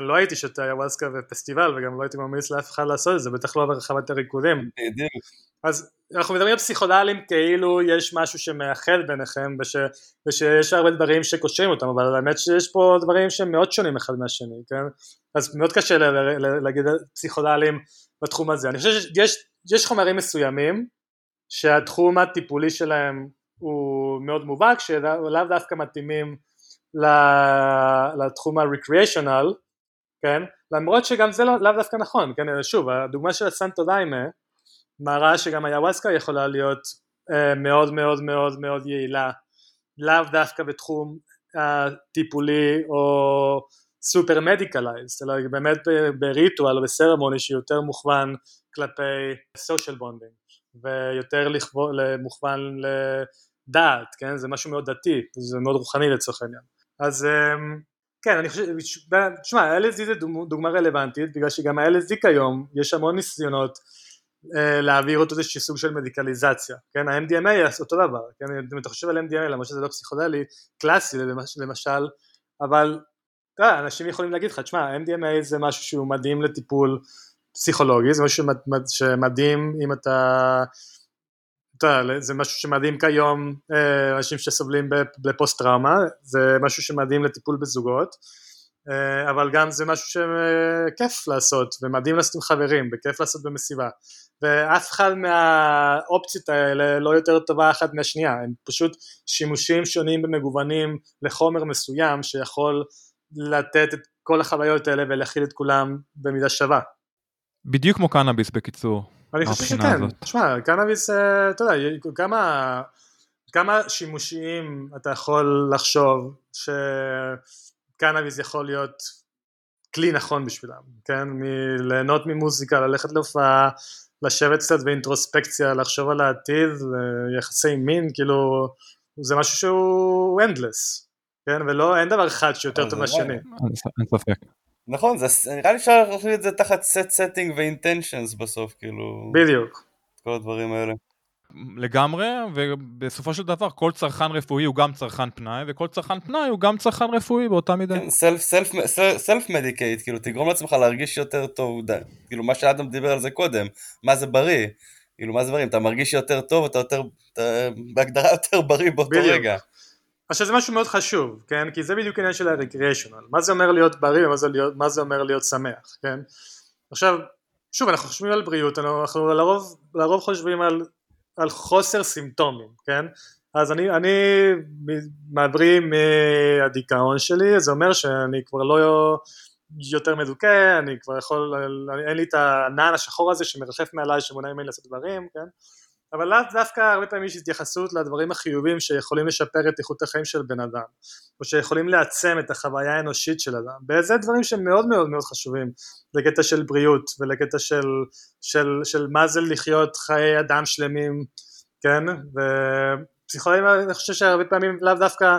לא הייתי שותה היואסקה בפסטיבל, וגם לא הייתי ממליץ לאף אחד לעשות את זה, בטח לא ברחבת הריקודים. בדיוק. אז אנחנו מדברים על פסיכודלים כאילו יש משהו שמאחד ביניכם וש, ושיש הרבה דברים שקושרים אותם אבל האמת שיש פה דברים שהם מאוד שונים אחד מהשני כן? אז מאוד קשה להגיד פסיכודלים בתחום הזה. אני חושב שיש חומרים מסוימים שהתחום הטיפולי שלהם הוא מאוד מובהק שלאו דווקא מתאימים לתחום ה-recreational כן? למרות שגם זה לא, לאו דווקא נכון כן? שוב הדוגמה של הסנטו דיימה מראה שגם היוואסקה יכולה להיות uh, מאוד מאוד מאוד מאוד יעילה, לאו דווקא בתחום הטיפולי או super medicalized, אלא באמת ב ritual או ב ceremony שיותר מוכוון כלפי social bonding ויותר מוכוון לדת, כן? זה משהו מאוד דתי, זה מאוד רוחני לצורך העניין. אז um, כן, אני חושב, תשמע, ה-LSD זה דוגמה רלוונטית, בגלל שגם ה-LSD כיום, יש המון ניסיונות אה, להעביר אותו איזשהו סוג של מדיקליזציה, כן, ה-MDMA אותו דבר, כן, אם אתה חושב על MDMA למרות שזה לא פסיכודלי, קלאסי למשל, אבל תראה, אנשים יכולים להגיד לך, תשמע, MDMA זה משהו שהוא מדהים לטיפול פסיכולוגי, זה משהו שמדהים אם אתה, אתה זה משהו שמדהים כיום אה, אנשים שסובלים בפוסט טראומה, זה משהו שמדהים לטיפול בזוגות, אה, אבל גם זה משהו שכיף לעשות ומדהים לעשות עם חברים וכיף לעשות במסיבה ואף אחד מהאופציות האלה לא יותר טובה אחת מהשנייה, הם פשוט שימושים שונים ומגוונים לחומר מסוים שיכול לתת את כל החוויות האלה ולהכיל את כולם במידה שווה. בדיוק כמו קנאביס בקיצור. אני חושב שכן, תשמע, קנאביס, אה, אתה יודע, כמה, כמה שימושיים אתה יכול לחשוב שקנאביס יכול להיות כלי נכון בשבילם, כן? מליהנות ממוזיקה, ללכת להופעה, לשבת קצת באינטרוספקציה, לחשוב על העתיד, יחסי מין, כאילו זה משהו שהוא endless, כן? ולא, אין דבר אחד שיותר אה, טוב זה מהשני. אין ספק. נכון, זה, נראה לי אפשר להכניס את זה תחת set setting ו-intentions בסוף, כאילו, בדיוק. כל הדברים האלה. לגמרי, ובסופו של דבר כל צרכן רפואי הוא גם צרכן פנאי, וכל צרכן פנאי הוא גם צרכן רפואי באותה מידה. כן, סלף, סלף, סלף מדיקייט, כאילו תגרום לעצמך להרגיש יותר טוב, די. כאילו מה שאדם דיבר על זה קודם, מה זה בריא, כאילו מה זה בריא, אם אתה מרגיש יותר טוב, אתה יותר, אתה בהגדרה יותר בריא באותו בדיוק. רגע. עכשיו זה משהו מאוד חשוב, כן? כי זה בדיוק עניין של ה-recreational. מה זה אומר להיות בריא ומה זה, להיות, מה זה אומר להיות שמח, כן? עכשיו, שוב, אנחנו חושבים על בריאות, אנחנו לרוב, לרוב חושבים על, על חוסר סימפטומים, כן? אז אני, אני מבריא מהדיכאון שלי, זה אומר שאני כבר לא יותר מדוכא, אני כבר יכול, אין לי את הענן השחור הזה שמרחף מעליי שמונע ממני לעשות דברים, כן? אבל לאו דווקא הרבה פעמים יש התייחסות לדברים החיובים שיכולים לשפר את איכות החיים של בן אדם או שיכולים לעצם את החוויה האנושית של אדם וזה דברים שהם מאוד מאוד מאוד חשובים לקטע של בריאות ולקטע של, של, של מה זה לחיות חיי אדם שלמים כן ופסיכולוגים אני חושב שהרבה פעמים לאו דווקא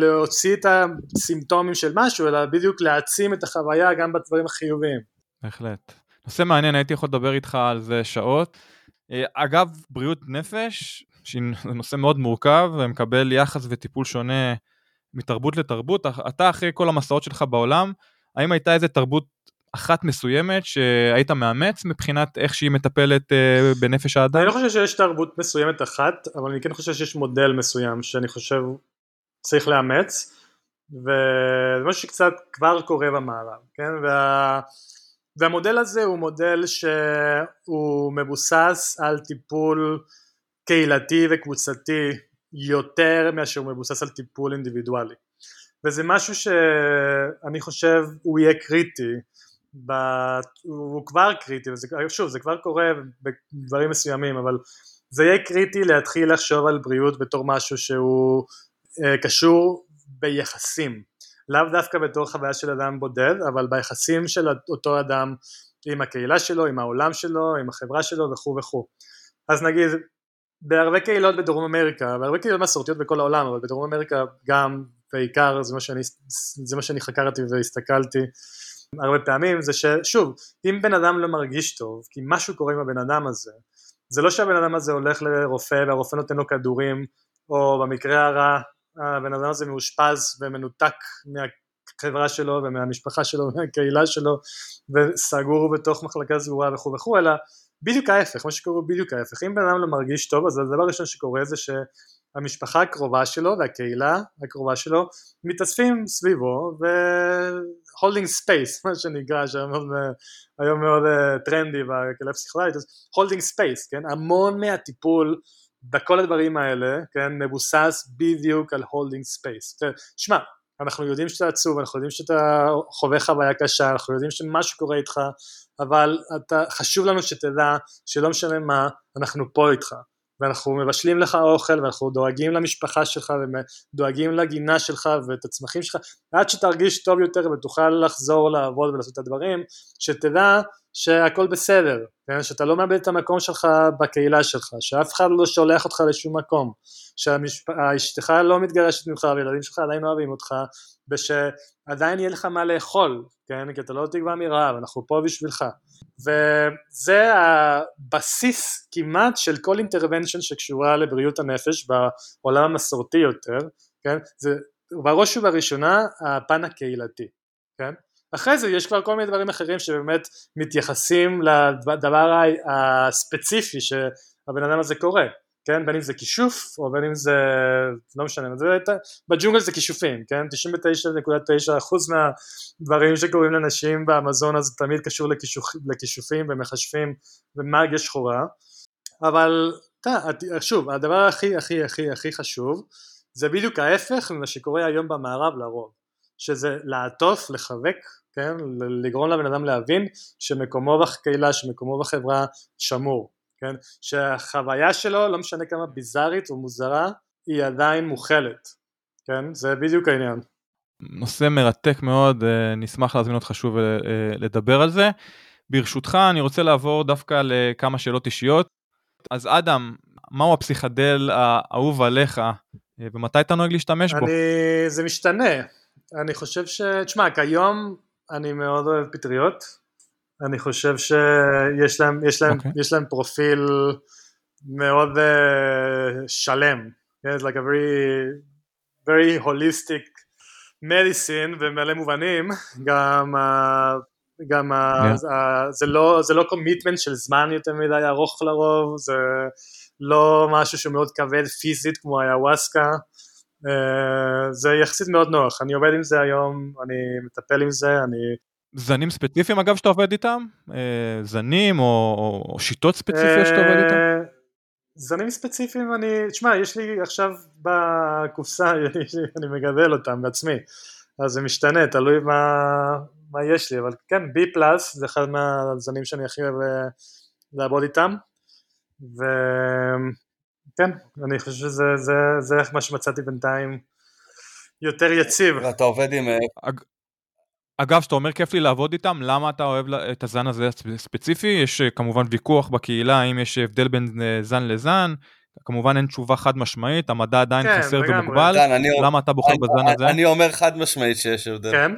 להוציא את הסימפטומים של משהו אלא בדיוק להעצים את החוויה גם בדברים החיוביים בהחלט. נושא מעניין הייתי יכול לדבר איתך על זה שעות. אה, אגב, בריאות נפש, שזה נושא מאוד מורכב ומקבל יחס וטיפול שונה מתרבות לתרבות. אתה אחרי כל המסעות שלך בעולם, האם הייתה איזה תרבות אחת מסוימת שהיית מאמץ מבחינת איך שהיא מטפלת אה, בנפש האדם? אני לא חושב שיש תרבות מסוימת אחת, אבל אני כן חושב שיש מודל מסוים שאני חושב צריך לאמץ, וזה משהו שקצת כבר קורה במערב, כן? וה... והמודל הזה הוא מודל שהוא מבוסס על טיפול קהילתי וקבוצתי יותר מאשר הוא מבוסס על טיפול אינדיבידואלי. וזה משהו שאני חושב הוא יהיה קריטי ב... הוא כבר קריטי, וזה, שוב זה כבר קורה בדברים מסוימים אבל זה יהיה קריטי להתחיל לחשוב על בריאות בתור משהו שהוא אה, קשור ביחסים לאו דווקא בתור חוויה של אדם בודד, אבל ביחסים של אותו אדם עם הקהילה שלו, עם העולם שלו, עם החברה שלו וכו' וכו'. אז נגיד, בהרבה קהילות בדרום אמריקה, בהרבה קהילות מסורתיות בכל העולם, אבל בדרום אמריקה גם בעיקר, זה מה שאני, זה מה שאני חקרתי והסתכלתי הרבה פעמים, זה ששוב, אם בן אדם לא מרגיש טוב, כי משהו קורה עם הבן אדם הזה, זה לא שהבן אדם הזה הולך לרופא והרופא נותן לו כדורים, או במקרה הרע הבן אדם הזה מאושפז ומנותק מהחברה שלו ומהמשפחה שלו ומהקהילה שלו וסגור בתוך מחלקה סגורה וכו' וכו' אלא בדיוק ההפך, מה שקורה בדיוק ההפך, אם בן אדם לא מרגיש טוב אז הדבר הראשון שקורה זה שהמשפחה הקרובה שלו והקהילה הקרובה שלו מתאספים סביבו ו-holding space מה שנקרא שהיום מאוד, מאוד טרנדי בקהילה הפסיכולוגית, holding space, כן, המון מהטיפול בכל הדברים האלה, כן, מבוסס בדיוק על holding space. שמע, אנחנו יודעים שאתה עצוב, אנחנו יודעים שאתה חווה חוויה קשה, אנחנו יודעים שמשהו קורה איתך, אבל אתה, חשוב לנו שתדע שלא משנה מה, אנחנו פה איתך. ואנחנו מבשלים לך אוכל ואנחנו דואגים למשפחה שלך ודואגים לגינה שלך ואת הצמחים שלך עד שתרגיש טוב יותר ותוכל לחזור לעבוד ולעשות את הדברים שתדע שהכל בסדר, כן? שאתה לא מאבד את המקום שלך בקהילה שלך, שאף אחד לא שולח אותך לשום מקום, שאשתך לא מתגרשת ממך והילדים שלך עדיין אוהבים אותך ושעדיין יהיה לך מה לאכול, כן? כי אתה לא תקבע מרעב, אנחנו פה בשבילך וזה הבסיס כמעט של כל אינטרוונשן שקשורה לבריאות הנפש בעולם המסורתי יותר, כן? זה בראש ובראשונה הפן הקהילתי, כן? אחרי זה יש כבר כל מיני דברים אחרים שבאמת מתייחסים לדבר הספציפי שהבן אדם הזה קורא, כן, בין אם זה כישוף או בין אם זה, לא משנה, זה, בג'ונגל זה כישופים, כן, 99.9% מהדברים שקורים לנשים באמזון אז תמיד קשור לכישוף, לכישופים ומכשפים ומאגיה שחורה, אבל שוב, הדבר הכי הכי הכי הכי חשוב זה בדיוק ההפך ממה שקורה היום במערב לרוב, שזה לעטוף, לחבק, כן, לגרום לבן אדם להבין שמקומו בקהילה, שמקומו בחברה שמור, כן, שהחוויה שלו, לא משנה כמה ביזארית או מוזרה, היא עדיין מוכלת, כן, זה בדיוק העניין. נושא מרתק מאוד, אה, נשמח להזמין אותך שוב אה, לדבר על זה. ברשותך, אני רוצה לעבור דווקא לכמה שאלות אישיות. אז אדם, מהו הפסיכדל האהוב עליך, ומתי אתה נוהג להשתמש בו? אני, זה משתנה, אני חושב ש... תשמע, כיום אני מאוד אוהב פטריות, אני חושב שיש להם, יש להם, okay. אוקיי. יש להם פרופיל מאוד uh, שלם, yeah, it's like a very, very holistic medicine במלא מובנים, גם, uh, גם yeah. uh, זה לא, זה לא קומיטמנט של זמן יותר מדי ארוך לרוב, זה לא משהו שמאוד כבד פיזית כמו היוואסקה, uh, זה יחסית מאוד נוח, אני עובד עם זה היום, אני מטפל עם זה, אני זנים ספציפיים אגב שאתה עובד איתם? אה, זנים או, או שיטות ספציפיות שאתה עובד איתם? אה, זנים ספציפיים אני, תשמע יש לי עכשיו בקופסה, אני מגדל אותם בעצמי, אז זה משתנה, תלוי מה, מה יש לי, אבל כן B פלאס זה אחד מהזנים שאני הכי אוהב אה, לעבוד איתם, וכן, אני חושב שזה זה, זה מה שמצאתי בינתיים יותר יציב. ואתה עובד עם... אגב, שאתה אומר כיף לי לעבוד איתם, למה אתה אוהב את הזן הזה ספציפי? יש אה, כמובן ויכוח בקהילה האם יש הבדל בין אה, זן לזן, כמובן אין תשובה חד משמעית, המדע עדיין כן, חסר ומוגבל, למה אתה בוחר בזן הזה? אני אומר חד משמעית שיש הבדל. כן?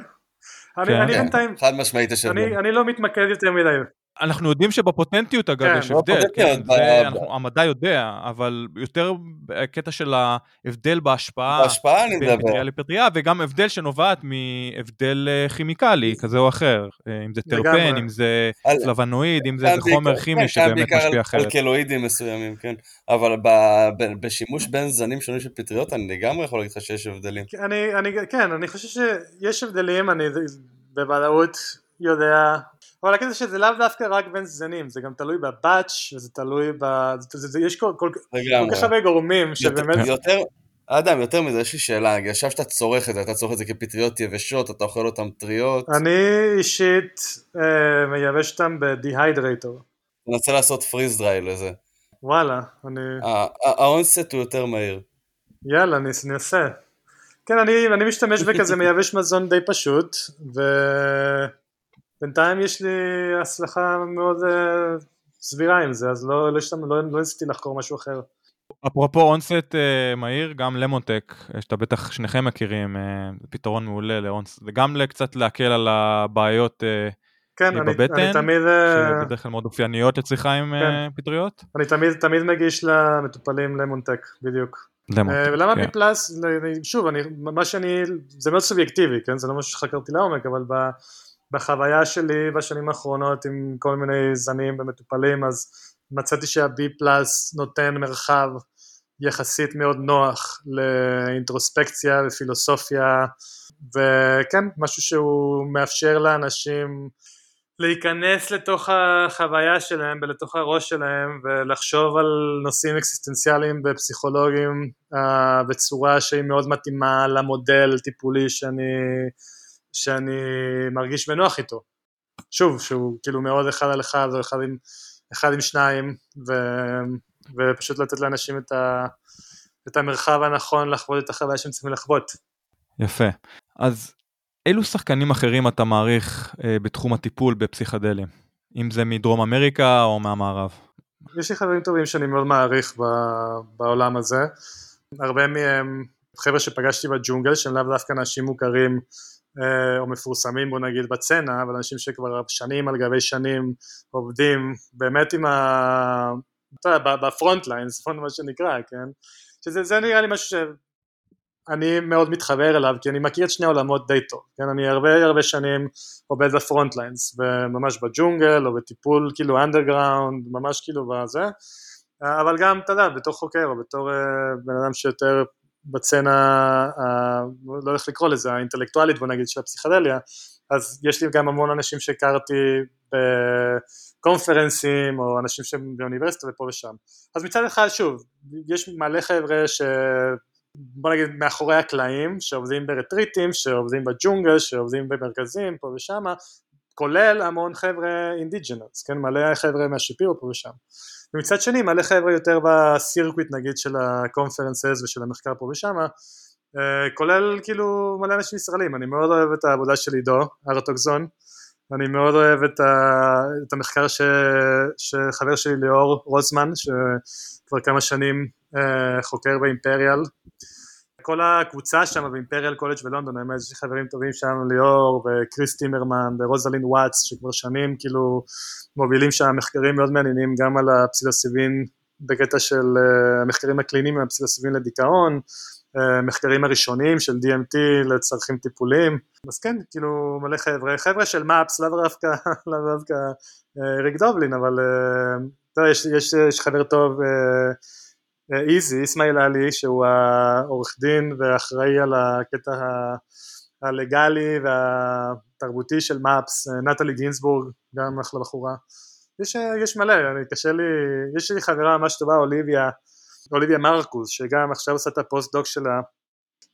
אני כן. בינתיים, חד משמעית יש הבדל. אני לא מתמקד יותר מדי. אנחנו יודעים שבפוטנטיות אגב כן, יש הבדל, כן, זה אנחנו, המדע יודע, אבל יותר קטע של ההבדל בהשפעה, בהשפעה אני מדבר, פטריה לפטריה, וגם הבדל שנובעת מהבדל אה, כימיקלי כזה או אחר, אה, אם זה טרפן, אם זה פלבנואיד, אם זה חומר כימי שבאמת משפיע אחרת. על קלואידים מסוימים, כן, אבל בשימוש בין זנים שונים של פטריות אני לגמרי יכול להגיד לך שיש הבדלים. אני, אני, כן, אני חושב שיש הבדלים, אני בוודאות יודע אבל הקטע שזה לאו דווקא רק בין זנים, זה גם תלוי בבאץ' וזה תלוי ב... זה, זה, יש כל, כל, כל כך הרבה גורמים שבאמת... יותר, אדם, יותר מזה, יש לי שאלה, עכשיו שאתה צורך את זה, אתה צורך את זה כפטריות יבשות, אתה אוכל אותן טריות? אני אישית אה, מייבש אותן בדיהיידרייטור. אני רוצה לעשות פריז דריי לזה. וואלה, אני... האונסט הוא יותר מהיר. יאללה, אני אעשה. כן, אני, אני משתמש בכזה מייבש מזון די פשוט, ו... בינתיים יש לי הצלחה מאוד uh, סבירה עם זה, אז לא, לא, לא, לא ניסיתי לחקור משהו אחר. אפרופו אונסט uh, מהיר, גם למונטק, שאתה בטח שניכם מכירים, uh, פתרון מעולה לאונסט, זה גם קצת להקל על הבעיות uh, כן, אני, בבטן, אני תמיד... שבדרך כלל מאוד אופייניות לצריכה עם כן. פטריות. אני תמיד, תמיד מגיש למטופלים למונטק, בדיוק. למונטק, ולמה כן. פלאס, שוב, אני, מה שאני, זה מאוד סובייקטיבי, כן? זה לא משהו שחקרתי לעומק, אבל ב... בחוויה שלי בשנים האחרונות עם כל מיני זנים ומטופלים אז מצאתי שה-B פלאס נותן מרחב יחסית מאוד נוח לאינטרוספקציה ופילוסופיה וכן משהו שהוא מאפשר לאנשים להיכנס לתוך החוויה שלהם ולתוך הראש שלהם ולחשוב על נושאים אקסיסטנציאליים ופסיכולוגיים uh, בצורה שהיא מאוד מתאימה למודל טיפולי שאני שאני מרגיש בנוח איתו. שוב, שהוא כאילו מאוד אחד על אחד או אחד עם, אחד עם שניים, ו, ופשוט לתת לאנשים את, ה, את המרחב הנכון לחוות את החוויה שהם צריכים לחוות. יפה. אז אילו שחקנים אחרים אתה מעריך אה, בתחום הטיפול בפסיכדלים? אם זה מדרום אמריקה או מהמערב? יש לי חברים טובים שאני מאוד מעריך בעולם הזה. הרבה מהם חבר'ה שפגשתי בג'ונגל שהם לאו דווקא אנשים מוכרים או מפורסמים בוא נגיד בצנע, אבל אנשים שכבר שנים על גבי שנים עובדים באמת עם ה... אתה יודע, ב-front lines, מה שנקרא, כן? שזה נראה לי משהו שאני מאוד מתחבר אליו, כי אני מכיר את שני העולמות די טוב, כן? אני הרבה הרבה שנים עובד ב-front lines, ממש בג'ונגל או בטיפול כאילו underground, ממש כאילו בזה, אבל גם, אתה יודע, בתור חוקר או בתור אה, בן אדם שיותר בסצנה, לא יודע איך לקרוא לזה, האינטלקטואלית בוא נגיד של הפסיכדליה, אז יש לי גם המון אנשים שהכרתי ב-conference ים או אנשים שהם באוניברסיטה ופה ושם. אז מצד אחד שוב, יש מלא חבר'ה ש... בוא נגיד מאחורי הקלעים, שעובדים בריטריטים, שעובדים בג'ונגל, שעובדים במרכזים פה ושם, כולל המון חבר'ה indigenous, כן, מלא חבר'ה מהשיפיבו פה ושם. ומצד שני מלא חבר'ה יותר ב-circuit נגיד של ה-conferences ושל המחקר פה ושמה אה, כולל כאילו מלא אנשים ישראלים, אני מאוד אוהב את העבודה של עידו, ארטוקזון, אני מאוד אוהב את, ה, את המחקר ש, שחבר שלי ליאור רוזמן, שכבר כמה שנים אה, חוקר באימפריאל. כל הקבוצה שם באימפריאל קולג' בלונדון, האמת יש חברים טובים שם, ליאור וקריס טימרמן ורוזלין וואטס, שכבר שנים כאילו מובילים שם מחקרים מאוד מעניינים גם על הפסילוסיבין בקטע של uh, המחקרים הקליניים מהפסילוסיבין לדיכאון, uh, מחקרים הראשונים של DMT לצרכים טיפוליים, אז כן, כאילו מלא חבר'ה, חבר'ה של מאפס, לאו דווקא, לאו דווקא uh, ריק דובלין, אבל אתה יודע, יש, יש, יש חבר טוב, איזי, uh, איסמעיל עלי, שהוא העורך דין ואחראי על הקטע הלגאלי והתרבותי של מאפס, נטלי גינסבורג, גם אחלה בחורה. יש, יש מלא, אני קשה לי, יש לי חברה ממש טובה, אוליביה, אוליביה מרקוס, שגם עכשיו עושה את הפוסט דוק שלה,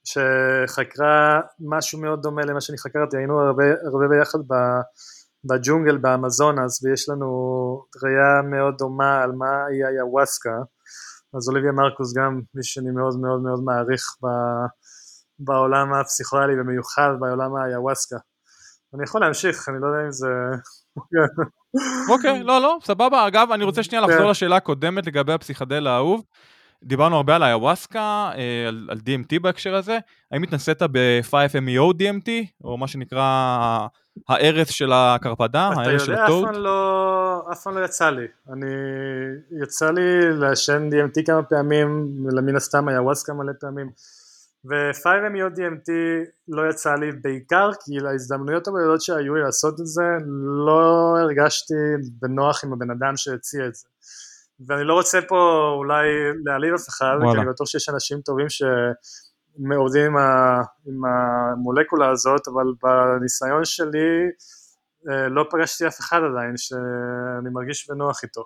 שחקרה משהו מאוד דומה למה שאני חקרתי, היינו הרבה, הרבה ביחד בג'ונגל באמזונס, ויש לנו ראייה מאוד דומה על מה היא היוואסקה, אז אוליביה מרקוס גם מי שאני מאוד מאוד מאוד מעריך ב, בעולם הפסיכואלי, במיוחד בעולם היוואסקה. אני יכול להמשיך, אני לא יודע אם זה... אוקיי, לא, לא, סבבה. אגב, אני רוצה שנייה לחזור כן. לשאלה הקודמת לגבי הפסיכדל האהוב. דיברנו הרבה על איוואסקה, אה, על, על DMT בהקשר הזה. האם התנסית ב-5MEO DMT, או מה שנקרא הארץ של הקרפדה, הארץ של הטוד? אתה יודע, לא, אף פעם לא יצא לי. אני, יצא לי לעשן DMT כמה פעמים, מן הסתם איוואסקה מלא פעמים. ו-5MEO DMT לא יצא לי בעיקר כי להזדמנויות הבודדות שהיו לי לעשות את זה לא הרגשתי בנוח עם הבן אדם שהציע את זה ואני לא רוצה פה אולי להעליב אף אחד כי אני בטוח שיש אנשים טובים שמעובדים עם, ה, עם המולקולה הזאת אבל בניסיון שלי אה, לא פגשתי אף אחד עדיין שאני מרגיש בנוח איתו.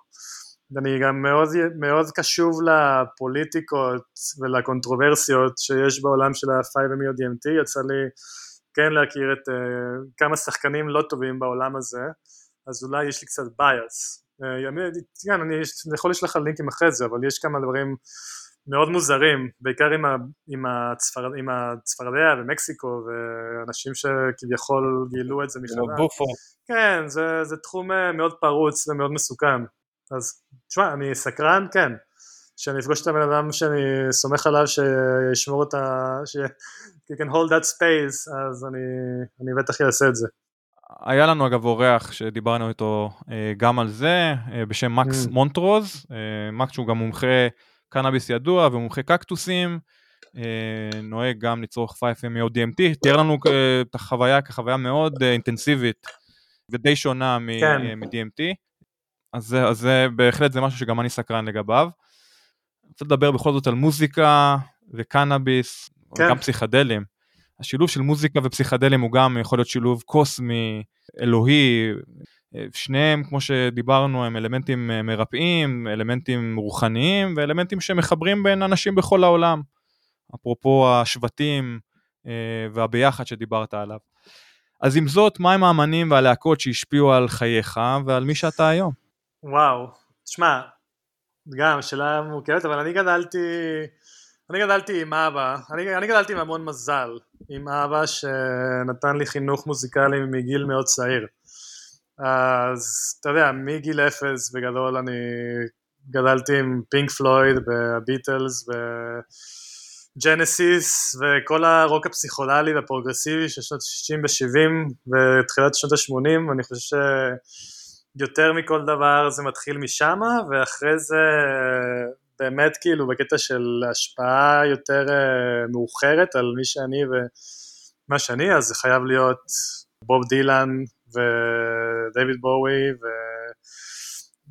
ואני גם מאוד, מאוד קשוב לפוליטיקות ולקונטרוברסיות שיש בעולם של ה-5MEO DMT, יצא לי כן להכיר את uh, כמה שחקנים לא טובים בעולם הזה, אז אולי יש לי קצת bias. Uh, כן, אני, יכול לשלוח לך לינקים אחרי זה, אבל יש כמה דברים מאוד מוזרים, בעיקר עם, ה, עם, הצפר, עם הצפרדע ומקסיקו ואנשים שכביכול גילו את זה מחדש. כן, זה, זה תחום אה, מאוד פרוץ ומאוד מסוכן. אז תשמע, אני סקרן, כן. שאני אפגוש את הבן אדם שאני סומך עליו שישמור את ה... ש... you can hold that space, אז אני, אני בטח אעשה את זה. היה לנו אגב אורח שדיברנו איתו אה, גם על זה, אה, בשם מקס mm. מונטרוז, אה, מקס שהוא גם מומחה קנאביס ידוע ומומחה קקטוסים, נוהג גם לצרוך 5MEO DMT, תיאר לנו את החוויה כחוויה מאוד אינטנסיבית ודי שונה כן. מ-DMT. אז, אז זה בהחלט זה משהו שגם אני סקרן לגביו. אני רוצה לדבר בכל זאת על מוזיקה וקנאביס, כן. וגם פסיכדלים. השילוב של מוזיקה ופסיכדלים הוא גם יכול להיות שילוב קוסמי, אלוהי, שניהם כמו שדיברנו הם אלמנטים מרפאים, אלמנטים רוחניים ואלמנטים שמחברים בין אנשים בכל העולם. אפרופו השבטים אה, והביחד שדיברת עליו. אז עם זאת, מהם האמנים והלהקות שהשפיעו על חייך ועל מי שאתה היום? וואו, תשמע, גם שאלה מורכבת, אבל אני גדלתי, אני גדלתי עם אבא, אני, אני גדלתי עם המון מזל, עם אבא שנתן לי חינוך מוזיקלי מגיל מאוד צעיר. אז אתה יודע, מגיל אפס בגדול אני גדלתי עם פינק פלויד, בביטלס, בג'נסיס וכל הרוק הפסיכוללי והפרוגרסיבי של שנות ה-60 ו-70 ותחילת שנות ה-80, אני חושב ש... יותר מכל דבר זה מתחיל משם, ואחרי זה באמת כאילו בקטע של השפעה יותר אה, מאוחרת על מי שאני ומה שאני, אז זה חייב להיות בוב דילן ודייוויד בואי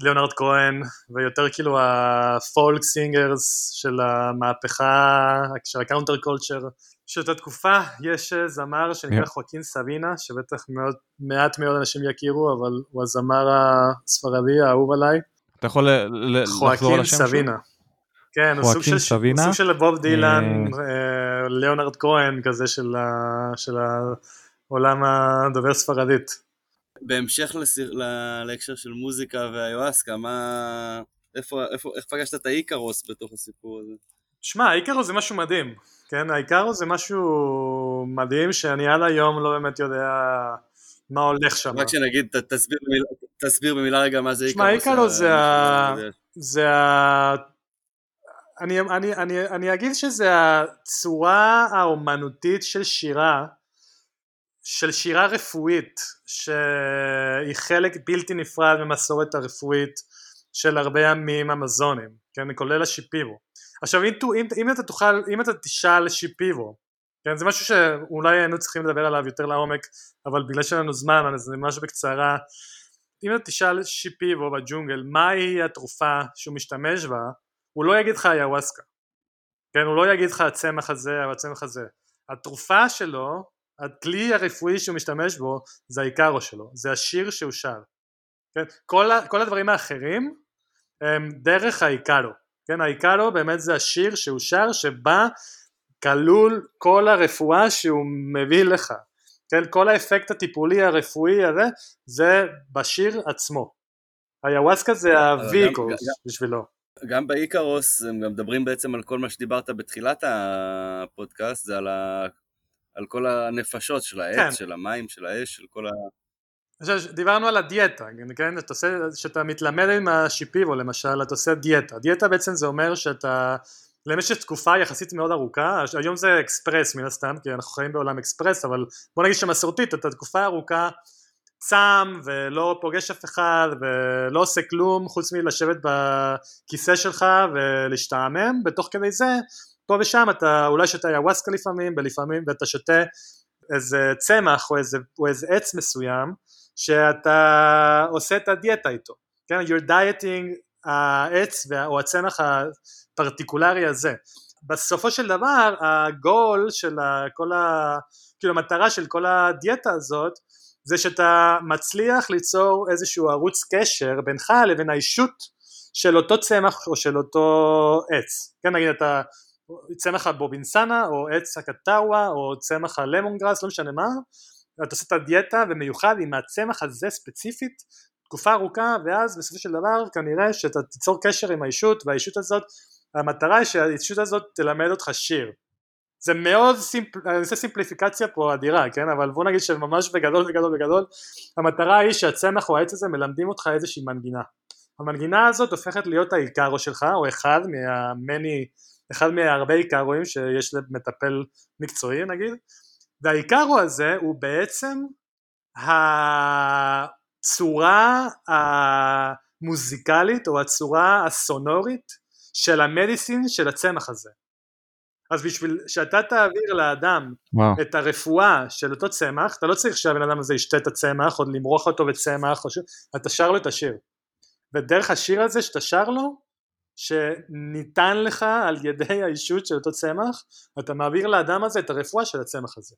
וליאונרד כהן, ויותר כאילו ה-folk singers של המהפכה, של ה-counter culture של אותה תקופה יש אה, זמר שנקרא חואקין סבינה, שבטח מאוד, מעט מאוד אנשים יכירו, אבל הוא הזמר הספרדי האהוב עליי. אתה יכול לחזור על השם חואקין סבינה. כן, הוא סוג של, סבינה. סוג של בוב דילן, אה. אה, ליאונרד כהן כזה של, ה, של העולם הדובר ספרדית. בהמשך לסיר, להקשר של מוזיקה והיואסקה, מה... איפה, איפה, איך פגשת את האיקרוס בתוך הסיפור הזה? שמע, האיקרוס זה משהו מדהים. כן, העיקר זה משהו מדהים שאני עד היום לא באמת יודע מה הולך שם. רק שנגיד, ת- תסביר במילה- תסביר במילה רגע מה זה שמע, איקרוס. איקרוס זה ה- אני יודע. זה ה... אני, אני, אני, אני אגיד שזה הצורה האומנותית של שירה, של שירה רפואית, שהיא חלק בלתי נפרד ממסורת הרפואית של הרבה ימים אמזונים, כן, כולל השיפירו. עכשיו אם, אם, אם אתה תוכל, אם אתה תשאל שיפירו, כן, זה משהו שאולי היינו צריכים לדבר עליו יותר לעומק, אבל בגלל שאין לנו זמן, אז זה ממש בקצרה. אם אתה תשאל שיפירו בג'ונגל, מהי התרופה שהוא משתמש בה, הוא לא יגיד לך איוואסקה, כן, הוא לא יגיד לך הצמח הזה או הצמח הזה. התרופה שלו, הכלי הרפואי שהוא משתמש בו, זה העיקרו שלו, זה השיר שהוא שר. כן? כל, ה, כל הדברים האחרים הם דרך העיקרו. כן, העיקרו באמת זה השיר שהוא שר שבה כלול כל הרפואה שהוא מביא לך. כן, כל האפקט הטיפולי הרפואי הזה זה בשיר עצמו. היוואסקה זה הוויקוס גם- בשבילו. גם באיקרוס הם גם מדברים בעצם על כל מה שדיברת בתחילת הפודקאסט, זה על, ה... על כל הנפשות של העץ, כן. של המים, של האש, של כל ה... עכשיו דיברנו על הדיאטה, כן? אתה עושה, שאתה מתלמד עם השיפיבו למשל, אתה עושה דיאטה. דיאטה בעצם זה אומר שאתה למשך תקופה יחסית מאוד ארוכה, היום זה אקספרס מן הסתם, כי אנחנו חיים בעולם אקספרס, אבל בוא נגיד שמסורתית אתה תקופה ארוכה צם ולא פוגש אף אחד ולא עושה כלום חוץ מלשבת בכיסא שלך ולהשתעמם, בתוך כדי זה פה ושם אתה אולי שותה איוואסקה לפעמים ולפעמים ואתה שותה איזה צמח או איזה, או איזה עץ מסוים שאתה עושה את הדיאטה איתו, כן? you're dieting העץ או הצמח הפרטיקולרי הזה. בסופו של דבר הגול של כל ה... כאילו המטרה של כל הדיאטה הזאת זה שאתה מצליח ליצור איזשהו ערוץ קשר בינך לבין האישות של אותו צמח או של אותו עץ. כן נגיד אתה צמח הבובינסנה או עץ הקטאווה או צמח הלמון גראס לא משנה מה אתה עושה את הדיאטה ומיוחד עם הצמח הזה ספציפית תקופה ארוכה ואז בסופו של דבר כנראה שאתה תיצור קשר עם האישות והאישות הזאת המטרה היא שהאישות הזאת תלמד אותך שיר זה מאוד סימפ... אני עושה סימפליפיקציה פה אדירה כן? אבל בוא נגיד שממש בגדול בגדול בגדול המטרה היא שהצמח או העץ הזה מלמדים אותך איזושהי מנגינה. המנגינה הזאת הופכת להיות העיקרו שלך או אחד מהמני אחד מהרבה עיקרואים שיש למטפל מקצועי נגיד. והעיקרו הזה הוא בעצם הצורה המוזיקלית או הצורה הסונורית של המדיסין של הצמח הזה אז בשביל שאתה תעביר לאדם וואו. את הרפואה של אותו צמח, אתה לא צריך שהבן אדם הזה ישתה את הצמח, או למרוח אותו בצמח, או ש... אתה שר לו את השיר. ודרך השיר הזה שאתה שר לו, שניתן לך על ידי האישות של אותו צמח, אתה מעביר לאדם הזה את הרפואה של הצמח הזה.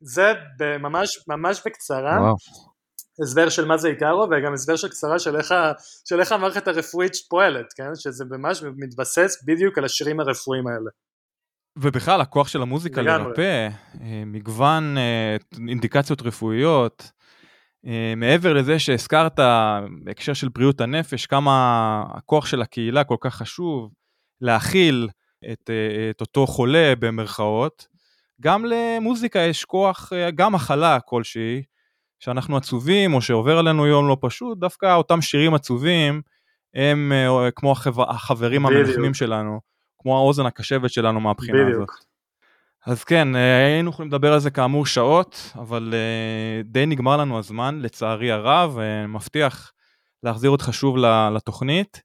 זה ממש, ממש בקצרה, וואו. הסבר של מה זה עיקרו, וגם הסבר של קצרה של איך, של איך המערכת הרפואית פועלת, כן? שזה ממש מתבסס בדיוק על השירים הרפואיים האלה. ובכלל הכוח של המוזיקה. לרפא, אה, מגוון אה, אינדיקציות רפואיות, אה, מעבר לזה שהזכרת בהקשר של בריאות הנפש, כמה הכוח של הקהילה כל כך חשוב להכיל את, את אותו חולה במרכאות, גם למוזיקה יש כוח, גם הכלה כלשהי, שאנחנו עצובים או שעובר עלינו יום לא פשוט, דווקא אותם שירים עצובים הם כמו החבר, החברים בדיוק. המנחמים שלנו, כמו האוזן הקשבת שלנו מהבחינה הזאת. בדיוק. אז כן, אה, היינו יכולים לדבר על זה כאמור שעות, אבל אה, די נגמר לנו הזמן, לצערי הרב, אה, מבטיח להחזיר אותך שוב לתוכנית.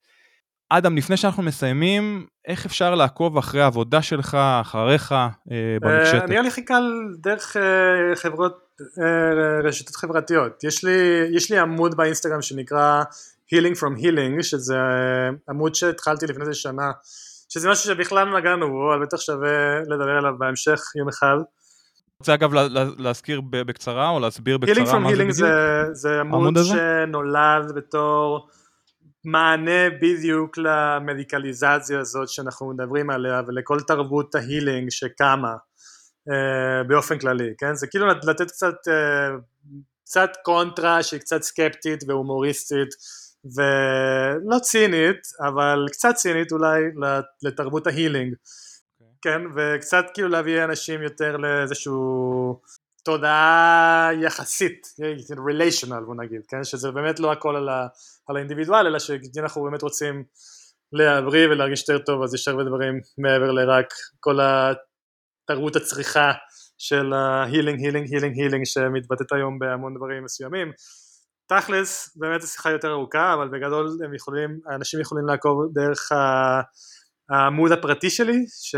אדם, לפני שאנחנו מסיימים, איך אפשר לעקוב אחרי העבודה שלך, אחריך, במקשטת? אה, נראה לי הכי קל דרך חברות, רשתות חברתיות. יש לי, יש לי עמוד באינסטגרם שנקרא Healing from Healing, שזה עמוד שהתחלתי לפני איזה שנה, שזה משהו שבכלל לא נגענו בו, אבל בטח שווה לדבר עליו בהמשך יום אחד. רוצה אגב לה- לה- להזכיר בקצרה או להסביר בקצרה מה זה Healing בדיוק? זה, זה עמוד? שנולד בתור מענה בדיוק למדיקליזציה הזאת שאנחנו מדברים עליה ולכל תרבות ההילינג שקמה אה, באופן כללי, כן? זה כאילו לתת קצת, אה, קצת קונטרה שהיא קצת סקפטית והומוריסטית ולא צינית, אבל קצת צינית אולי לתרבות ה-healing, כן? וקצת כאילו להביא אנשים יותר לאיזשהו תודעה יחסית, relational בוא נגיד, כן? שזה באמת לא הכל על, ה, על ה-individual, אלא שאנחנו באמת רוצים להבריא ולהרגיש יותר טוב, אז יש הרבה דברים מעבר לרק כל התרבות הצריכה של ה-healing, healing, healing, healing שמתבטאת היום בהמון דברים מסוימים. תכלס, באמת זו שיחה יותר ארוכה, אבל בגדול הם יכולים, האנשים יכולים לעקוב דרך העמוד הפרטי שלי, ש...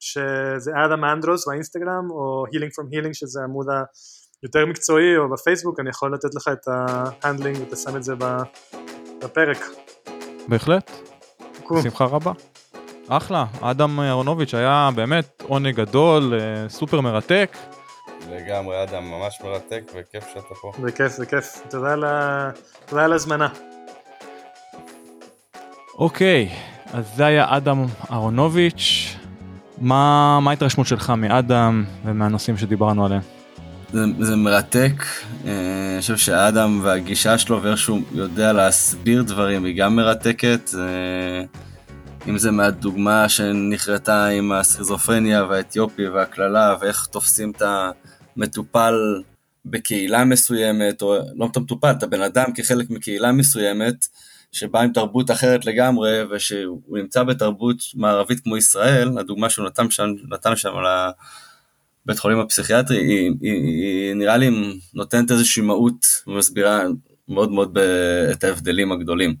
שזה אדם אנדרוס באינסטגרם, או Healing from Healing, שזה העמוד היותר מקצועי, או בפייסבוק, אני יכול לתת לך את ההנדל אינג ותשים את זה בפרק. בהחלט, בשמחה רבה. אחלה, אדם אהרונוביץ' היה באמת עונג גדול, אה, סופר מרתק. לגמרי, אדם, ממש מרתק, וכיף שאתה פה. זה כיף, זה כיף. תודה על ההזמנה. אוקיי, אז זה היה אדם אהרונוביץ'. מה, מה ההתרשמות שלך מאדם ומהנושאים שדיברנו עליהם? זה, זה מרתק, אה, אני חושב שאדם והגישה שלו ואיך שהוא יודע להסביר דברים היא גם מרתקת. אה, אם זה מהדוגמה שנחרטה עם הסכיזופרניה והאתיופי והקללה ואיך תופסים את המטופל בקהילה מסוימת, או לא את המטופל, את הבן אדם כחלק מקהילה מסוימת, שבא עם תרבות אחרת לגמרי, ושהוא נמצא בתרבות מערבית כמו ישראל, הדוגמה שהוא נתן שם, נתן שם על הבית חולים הפסיכיאטרי, היא, היא, היא נראה לי נותנת איזושהי מהות ומסבירה מאוד מאוד את ההבדלים הגדולים.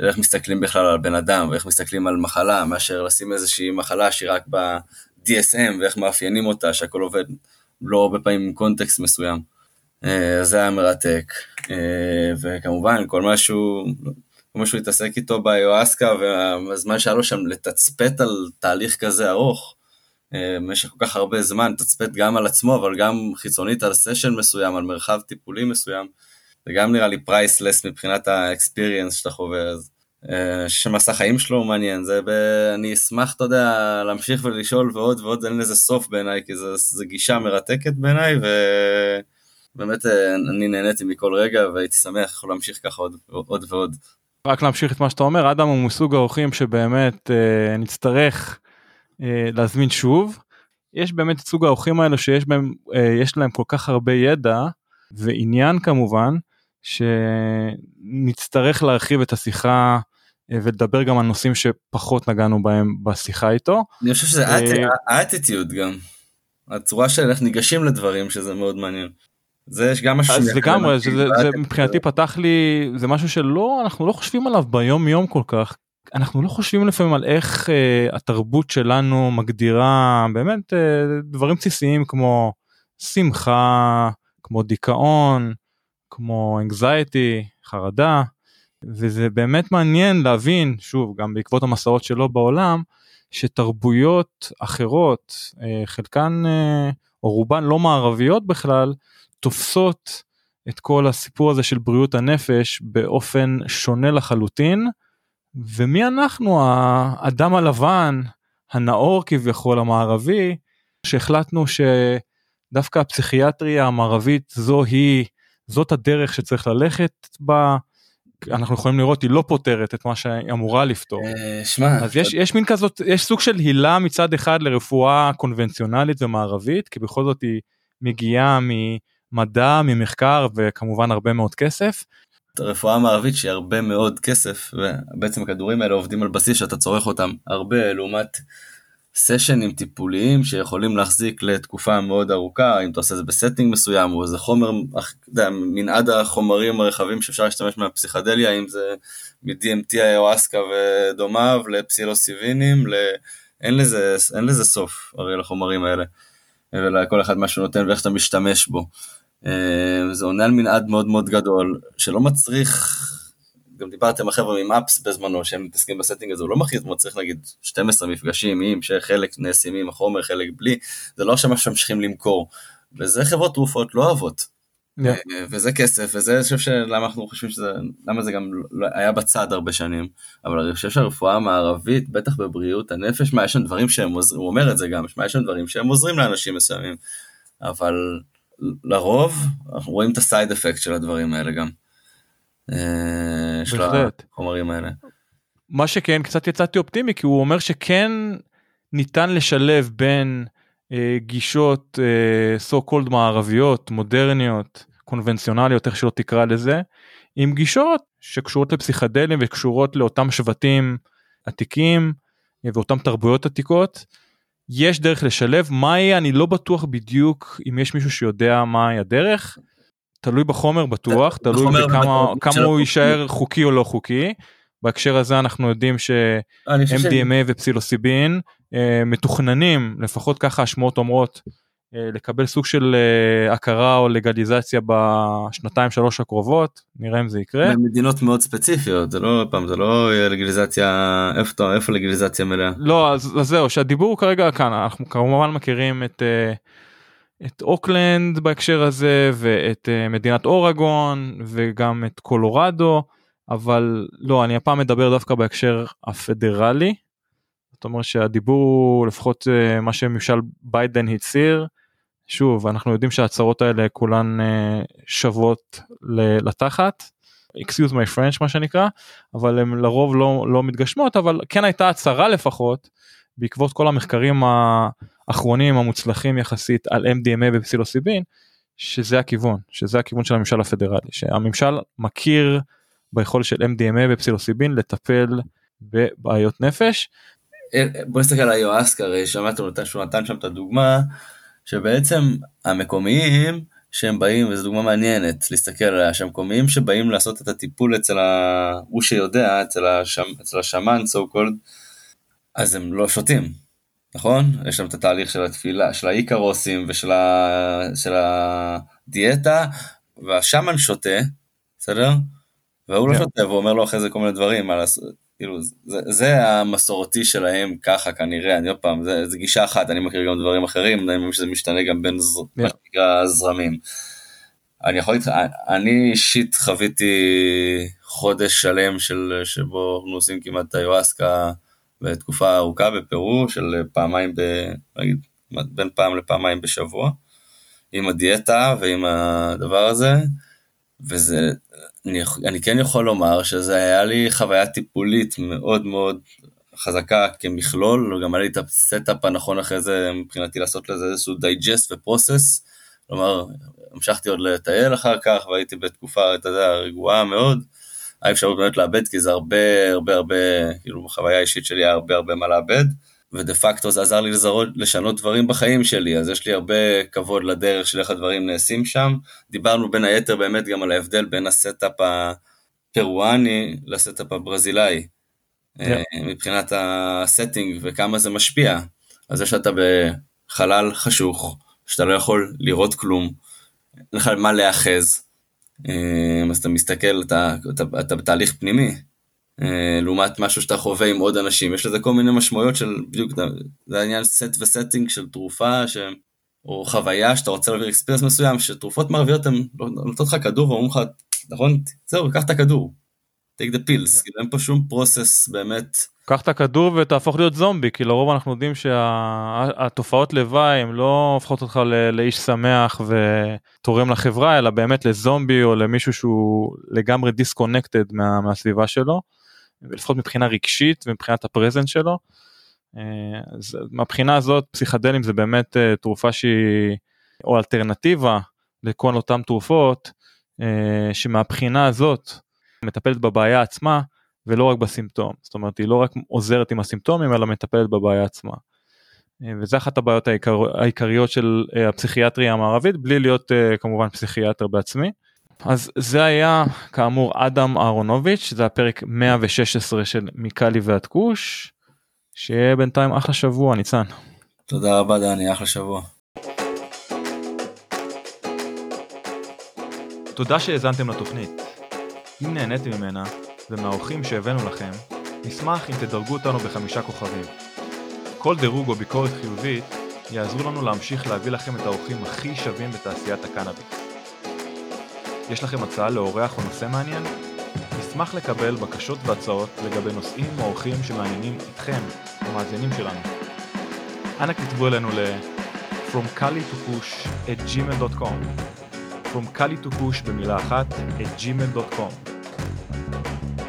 איך מסתכלים בכלל על בן אדם, ואיך מסתכלים על מחלה, מאשר לשים איזושהי מחלה שהיא רק ב-DSM, ואיך מאפיינים אותה, שהכל עובד לא הרבה פעמים עם context מסוים. אה, זה היה מרתק. אה, וכמובן, כל מה שהוא, כל מה שהוא התעסק איתו באיואסקה, והזמן שהיה לו שם לתצפת על תהליך כזה ארוך, אה, במשך כל כך הרבה זמן, תצפת גם על עצמו, אבל גם חיצונית על סשן מסוים, על מרחב טיפולי מסוים. זה גם נראה לי priceless מבחינת האקספיריאנס שאתה חווה, אז אה, שמסע חיים שלו הוא מעניין, זה ב... אני אשמח, אתה יודע, להמשיך ולשאול ועוד ועוד, אין לזה סוף בעיניי, כי זו גישה מרתקת בעיניי, ובאמת אה, אני נהניתי מכל רגע, והייתי שמח להמשיך ככה עוד, עוד ועוד. רק להמשיך את מה שאתה אומר, אדם הוא מסוג האורחים שבאמת אה, נצטרך אה, להזמין שוב. יש באמת את סוג האורחים האלו שיש בהם, אה, יש להם כל כך הרבה ידע ועניין כמובן, שנצטרך להרחיב את השיחה ולדבר גם על נושאים שפחות נגענו בהם בשיחה איתו. אני חושב שזה האטיטיוד גם, הצורה של איך ניגשים לדברים שזה מאוד מעניין. זה יש גם משהו אז לגמרי זה, זה, זה מבחינתי פתח לי זה משהו שלא אנחנו לא חושבים עליו ביום יום כל כך אנחנו לא חושבים לפעמים על איך uh, התרבות שלנו מגדירה באמת uh, דברים בסיסיים כמו שמחה כמו דיכאון כמו anxiety, חרדה, וזה באמת מעניין להבין, שוב, גם בעקבות המסעות שלו בעולם, שתרבויות אחרות, אה, חלקן אה, או רובן לא מערביות בכלל, תופסות את כל הסיפור הזה של בריאות הנפש באופן שונה לחלוטין, ומי אנחנו, האדם הלבן, הנאור כביכול המערבי, שהחלטנו שדווקא הפסיכיאטריה המערבית זו היא זאת הדרך שצריך ללכת בה. אנחנו יכולים לראות היא לא פותרת את מה שהיא אמורה לפתור. אה, שמע, אז יש, יש מין כזאת, יש סוג של הילה מצד אחד לרפואה קונבנציונלית ומערבית, כי בכל זאת היא מגיעה ממדע, ממחקר וכמובן הרבה מאוד כסף. הרפואה המערבית שהיא הרבה מאוד כסף, ובעצם הכדורים האלה עובדים על בסיס שאתה צורך אותם הרבה לעומת סשנים טיפוליים שיכולים להחזיק לתקופה מאוד ארוכה, אם אתה עושה את זה ב-setting מסוים, או איזה חומר, מנעד החומרים הרחבים שאפשר להשתמש מהפסיכדליה, אם זה מ-DMT, איואסקה ודומיו, לפסילוסיבינים, ל... אין, לזה, אין לזה סוף הרי לחומרים האלה, ולכל אחד מה שהוא נותן ואיך אתה משתמש בו. אה, זה עונה על מנעד מאוד מאוד גדול, שלא מצריך גם דיברתם עם החבר'ה מ-MAPS בזמנו שהם מתעסקים ב-setting הזה, הוא לא מכיר, הוא צריך להגיד 12 מפגשים עם שחלק נעשים עם החומר, חלק בלי, זה לא שמה שממשיכים למכור. וזה חברות תרופות לא אוהבות. Yeah. אה, וזה כסף, וזה אני חושב שלמה אנחנו חושבים שזה, למה זה גם לא, היה בצד הרבה שנים, אבל אני חושב שהרפואה המערבית, בטח בבריאות הנפש, מה יש שם דברים שהם עוזרים, הוא אומר את זה גם, מה יש שם דברים שהם עוזרים לאנשים מסוימים, אבל לרוב אנחנו רואים את הסייד אפקט של הדברים האלה גם. אה, של החומרים האלה. מה שכן קצת יצאתי אופטימי כי הוא אומר שכן ניתן לשלב בין אה, גישות אה, so called מערביות, מודרניות, קונבנציונליות, איך שלא תקרא לזה, עם גישות שקשורות לפסיכדלים וקשורות לאותם שבטים עתיקים אה, ואותם תרבויות עתיקות. יש דרך לשלב, מהי אני לא בטוח בדיוק אם יש מישהו שיודע מהי הדרך. תלוי בחומר בטוח, תלוי בחומר בכמה כמה הוא. יישאר חוקי או לא חוקי. בהקשר הזה אנחנו יודעים ש-MDMA ופסילוסיבין אה, מתוכננים, לפחות ככה השמועות אומרות, אה, לקבל סוג של אה, הכרה או לגליזציה בשנתיים שלוש הקרובות, נראה אם זה יקרה. במדינות מאוד ספציפיות, זה לא, פעם, זה לא לגליזציה, איפה, איפה לגליזציה מלאה? לא, אז, אז זהו, שהדיבור כרגע כאן, אנחנו כמובן מכירים את, אה, את אוקלנד בהקשר הזה, ואת אה, מדינת אורגון, וגם את קולורדו, אבל לא, אני הפעם מדבר דווקא בהקשר הפדרלי. זאת אומרת שהדיבור לפחות אה, מה שממשל ביידן הצהיר. שוב, אנחנו יודעים שההצהרות האלה כולן אה, שוות לתחת. excuse my French מה שנקרא, אבל הן לרוב לא, לא מתגשמות, אבל כן הייתה הצהרה לפחות, בעקבות כל המחקרים האחרונים המוצלחים יחסית על MDMA ופסילוסיבין, שזה הכיוון, שזה הכיוון של הממשל הפדרלי, שהממשל מכיר ביכולת של MDMA ופסילוסיבין לטפל בבעיות נפש. אה, בוא נסתכל על היואסקה, הרי שמעת הוא נתן- שהוא נתן שם את הדוגמה, שבעצם המקומיים שהם באים, וזו דוגמה מעניינת להסתכל עליה, שהמקומיים שבאים לעשות את הטיפול אצל ה... הוא שיודע, אצל, השמ... אצל השמן, so called, אז הם לא שותים, נכון? יש שם את התהליך של התפילה, של האיקרוסים ושל ה... של הדיאטה, והשמן שותה, בסדר? והוא לא כן. שותה, והוא אומר לו אחרי זה כל מיני דברים, לעשות, כאילו, זה, זה המסורתי שלהם ככה כנראה, אני עוד פעם, זה, זה גישה אחת, אני מכיר גם דברים אחרים, אני מאמין שזה משתנה גם בין ז... כן. מה שנקרא זרמים. אני יכול להגיד לך, אני אישית חוויתי חודש שלם של, שבו אנחנו עושים כמעט את היואסקה בתקופה ארוכה בפרו של פעמיים, ב, נגיד, בין פעם לפעמיים בשבוע, עם הדיאטה ועם הדבר הזה, וזה, אני, אני כן יכול לומר שזה היה לי חוויה טיפולית מאוד מאוד חזקה כמכלול, וגם היה לי את ה-setup הנכון אחרי זה מבחינתי לעשות לזה איזשהו digest ו-process, כלומר המשכתי עוד לטייל אחר כך והייתי בתקופה, אתה יודע, רגועה מאוד, היה אפשרות באמת לעבד כי זה הרבה הרבה הרבה, כאילו בחוויה האישית שלי היה הרבה הרבה מה לעבד, ודה פקטו זה עזר לי לזהות, לשנות דברים בחיים שלי, אז יש לי הרבה כבוד לדרך של איך הדברים נעשים שם. דיברנו בין היתר באמת גם על ההבדל בין ה-setup הפרואני ל-setup הברזילאי, כן. אה, מבחינת ה-setting וכמה זה משפיע. אז זה שאתה בחלל חשוך, שאתה לא יכול לראות כלום, אין לך מה להיאחז, אז אתה מסתכל, אתה, אתה, אתה בתהליך פנימי. אה, לעומת משהו שאתה חווה עם עוד אנשים, יש לזה כל מיני משמעויות של בדיוק, זה- העניין סט וסטינג של תרופה, ש... או חוויה שאתה רוצה להעביר experience מסוים, שתרופות מערביות הן לא- נותנות לך כדור ואומרים לך, נכון, זהו, קח את הכדור, take the pills, כאילו אין פה שום process באמת, קח את הכדור ותהפוך להיות זומבי כי לרוב אנחנו יודעים שהתופעות לוואי הם לא הופכות אותך ל- לאיש שמח ותורם לחברה אלא באמת לזומבי או למישהו שהוא לגמרי דיסקונקטד מה, מהסביבה שלו. לפחות מבחינה רגשית ומבחינת הפרזנט שלו. אה, אז מהבחינה הזאת פסיכדלים זה באמת אה, תרופה שהיא או אלטרנטיבה לכל אותן תרופות אה, שמהבחינה הזאת מטפלת בבעיה עצמה ולא רק בסימפטום זאת אומרת היא לא רק עוזרת עם הסימפטומים אלא מטפלת בבעיה עצמה. אה, וזה אחת הבעיות העיקר, העיקריות של אה, הפסיכיאטריה המערבית בלי להיות אה, כמובן פסיכיאטר בעצמי. אז זה היה כאמור אדם אהרונוביץ' זה הפרק 116 של מקאלי ועד כוש. שיהיה בינתיים אחלה שבוע ניצן. תודה רבה דני, אחלה שבוע. תודה שהאזנתם לתוכנית. אם נהניתם ממנה ומהאורחים שהבאנו לכם, נשמח אם תדרגו אותנו בחמישה כוכבים. כל דירוג או ביקורת חיובית יעזרו לנו להמשיך להביא לכם את האורחים הכי שווים בתעשיית הקנאביס. יש לכם הצעה לאורח או נושא מעניין? נשמח לקבל בקשות והצעות לגבי נושאים או אורחים שמעניינים אתכם, המאזינים שלנו. אנא כתבו אלינו ל- From Kali to Push at gmail.com From Kali to Push במילה אחת at gmail.com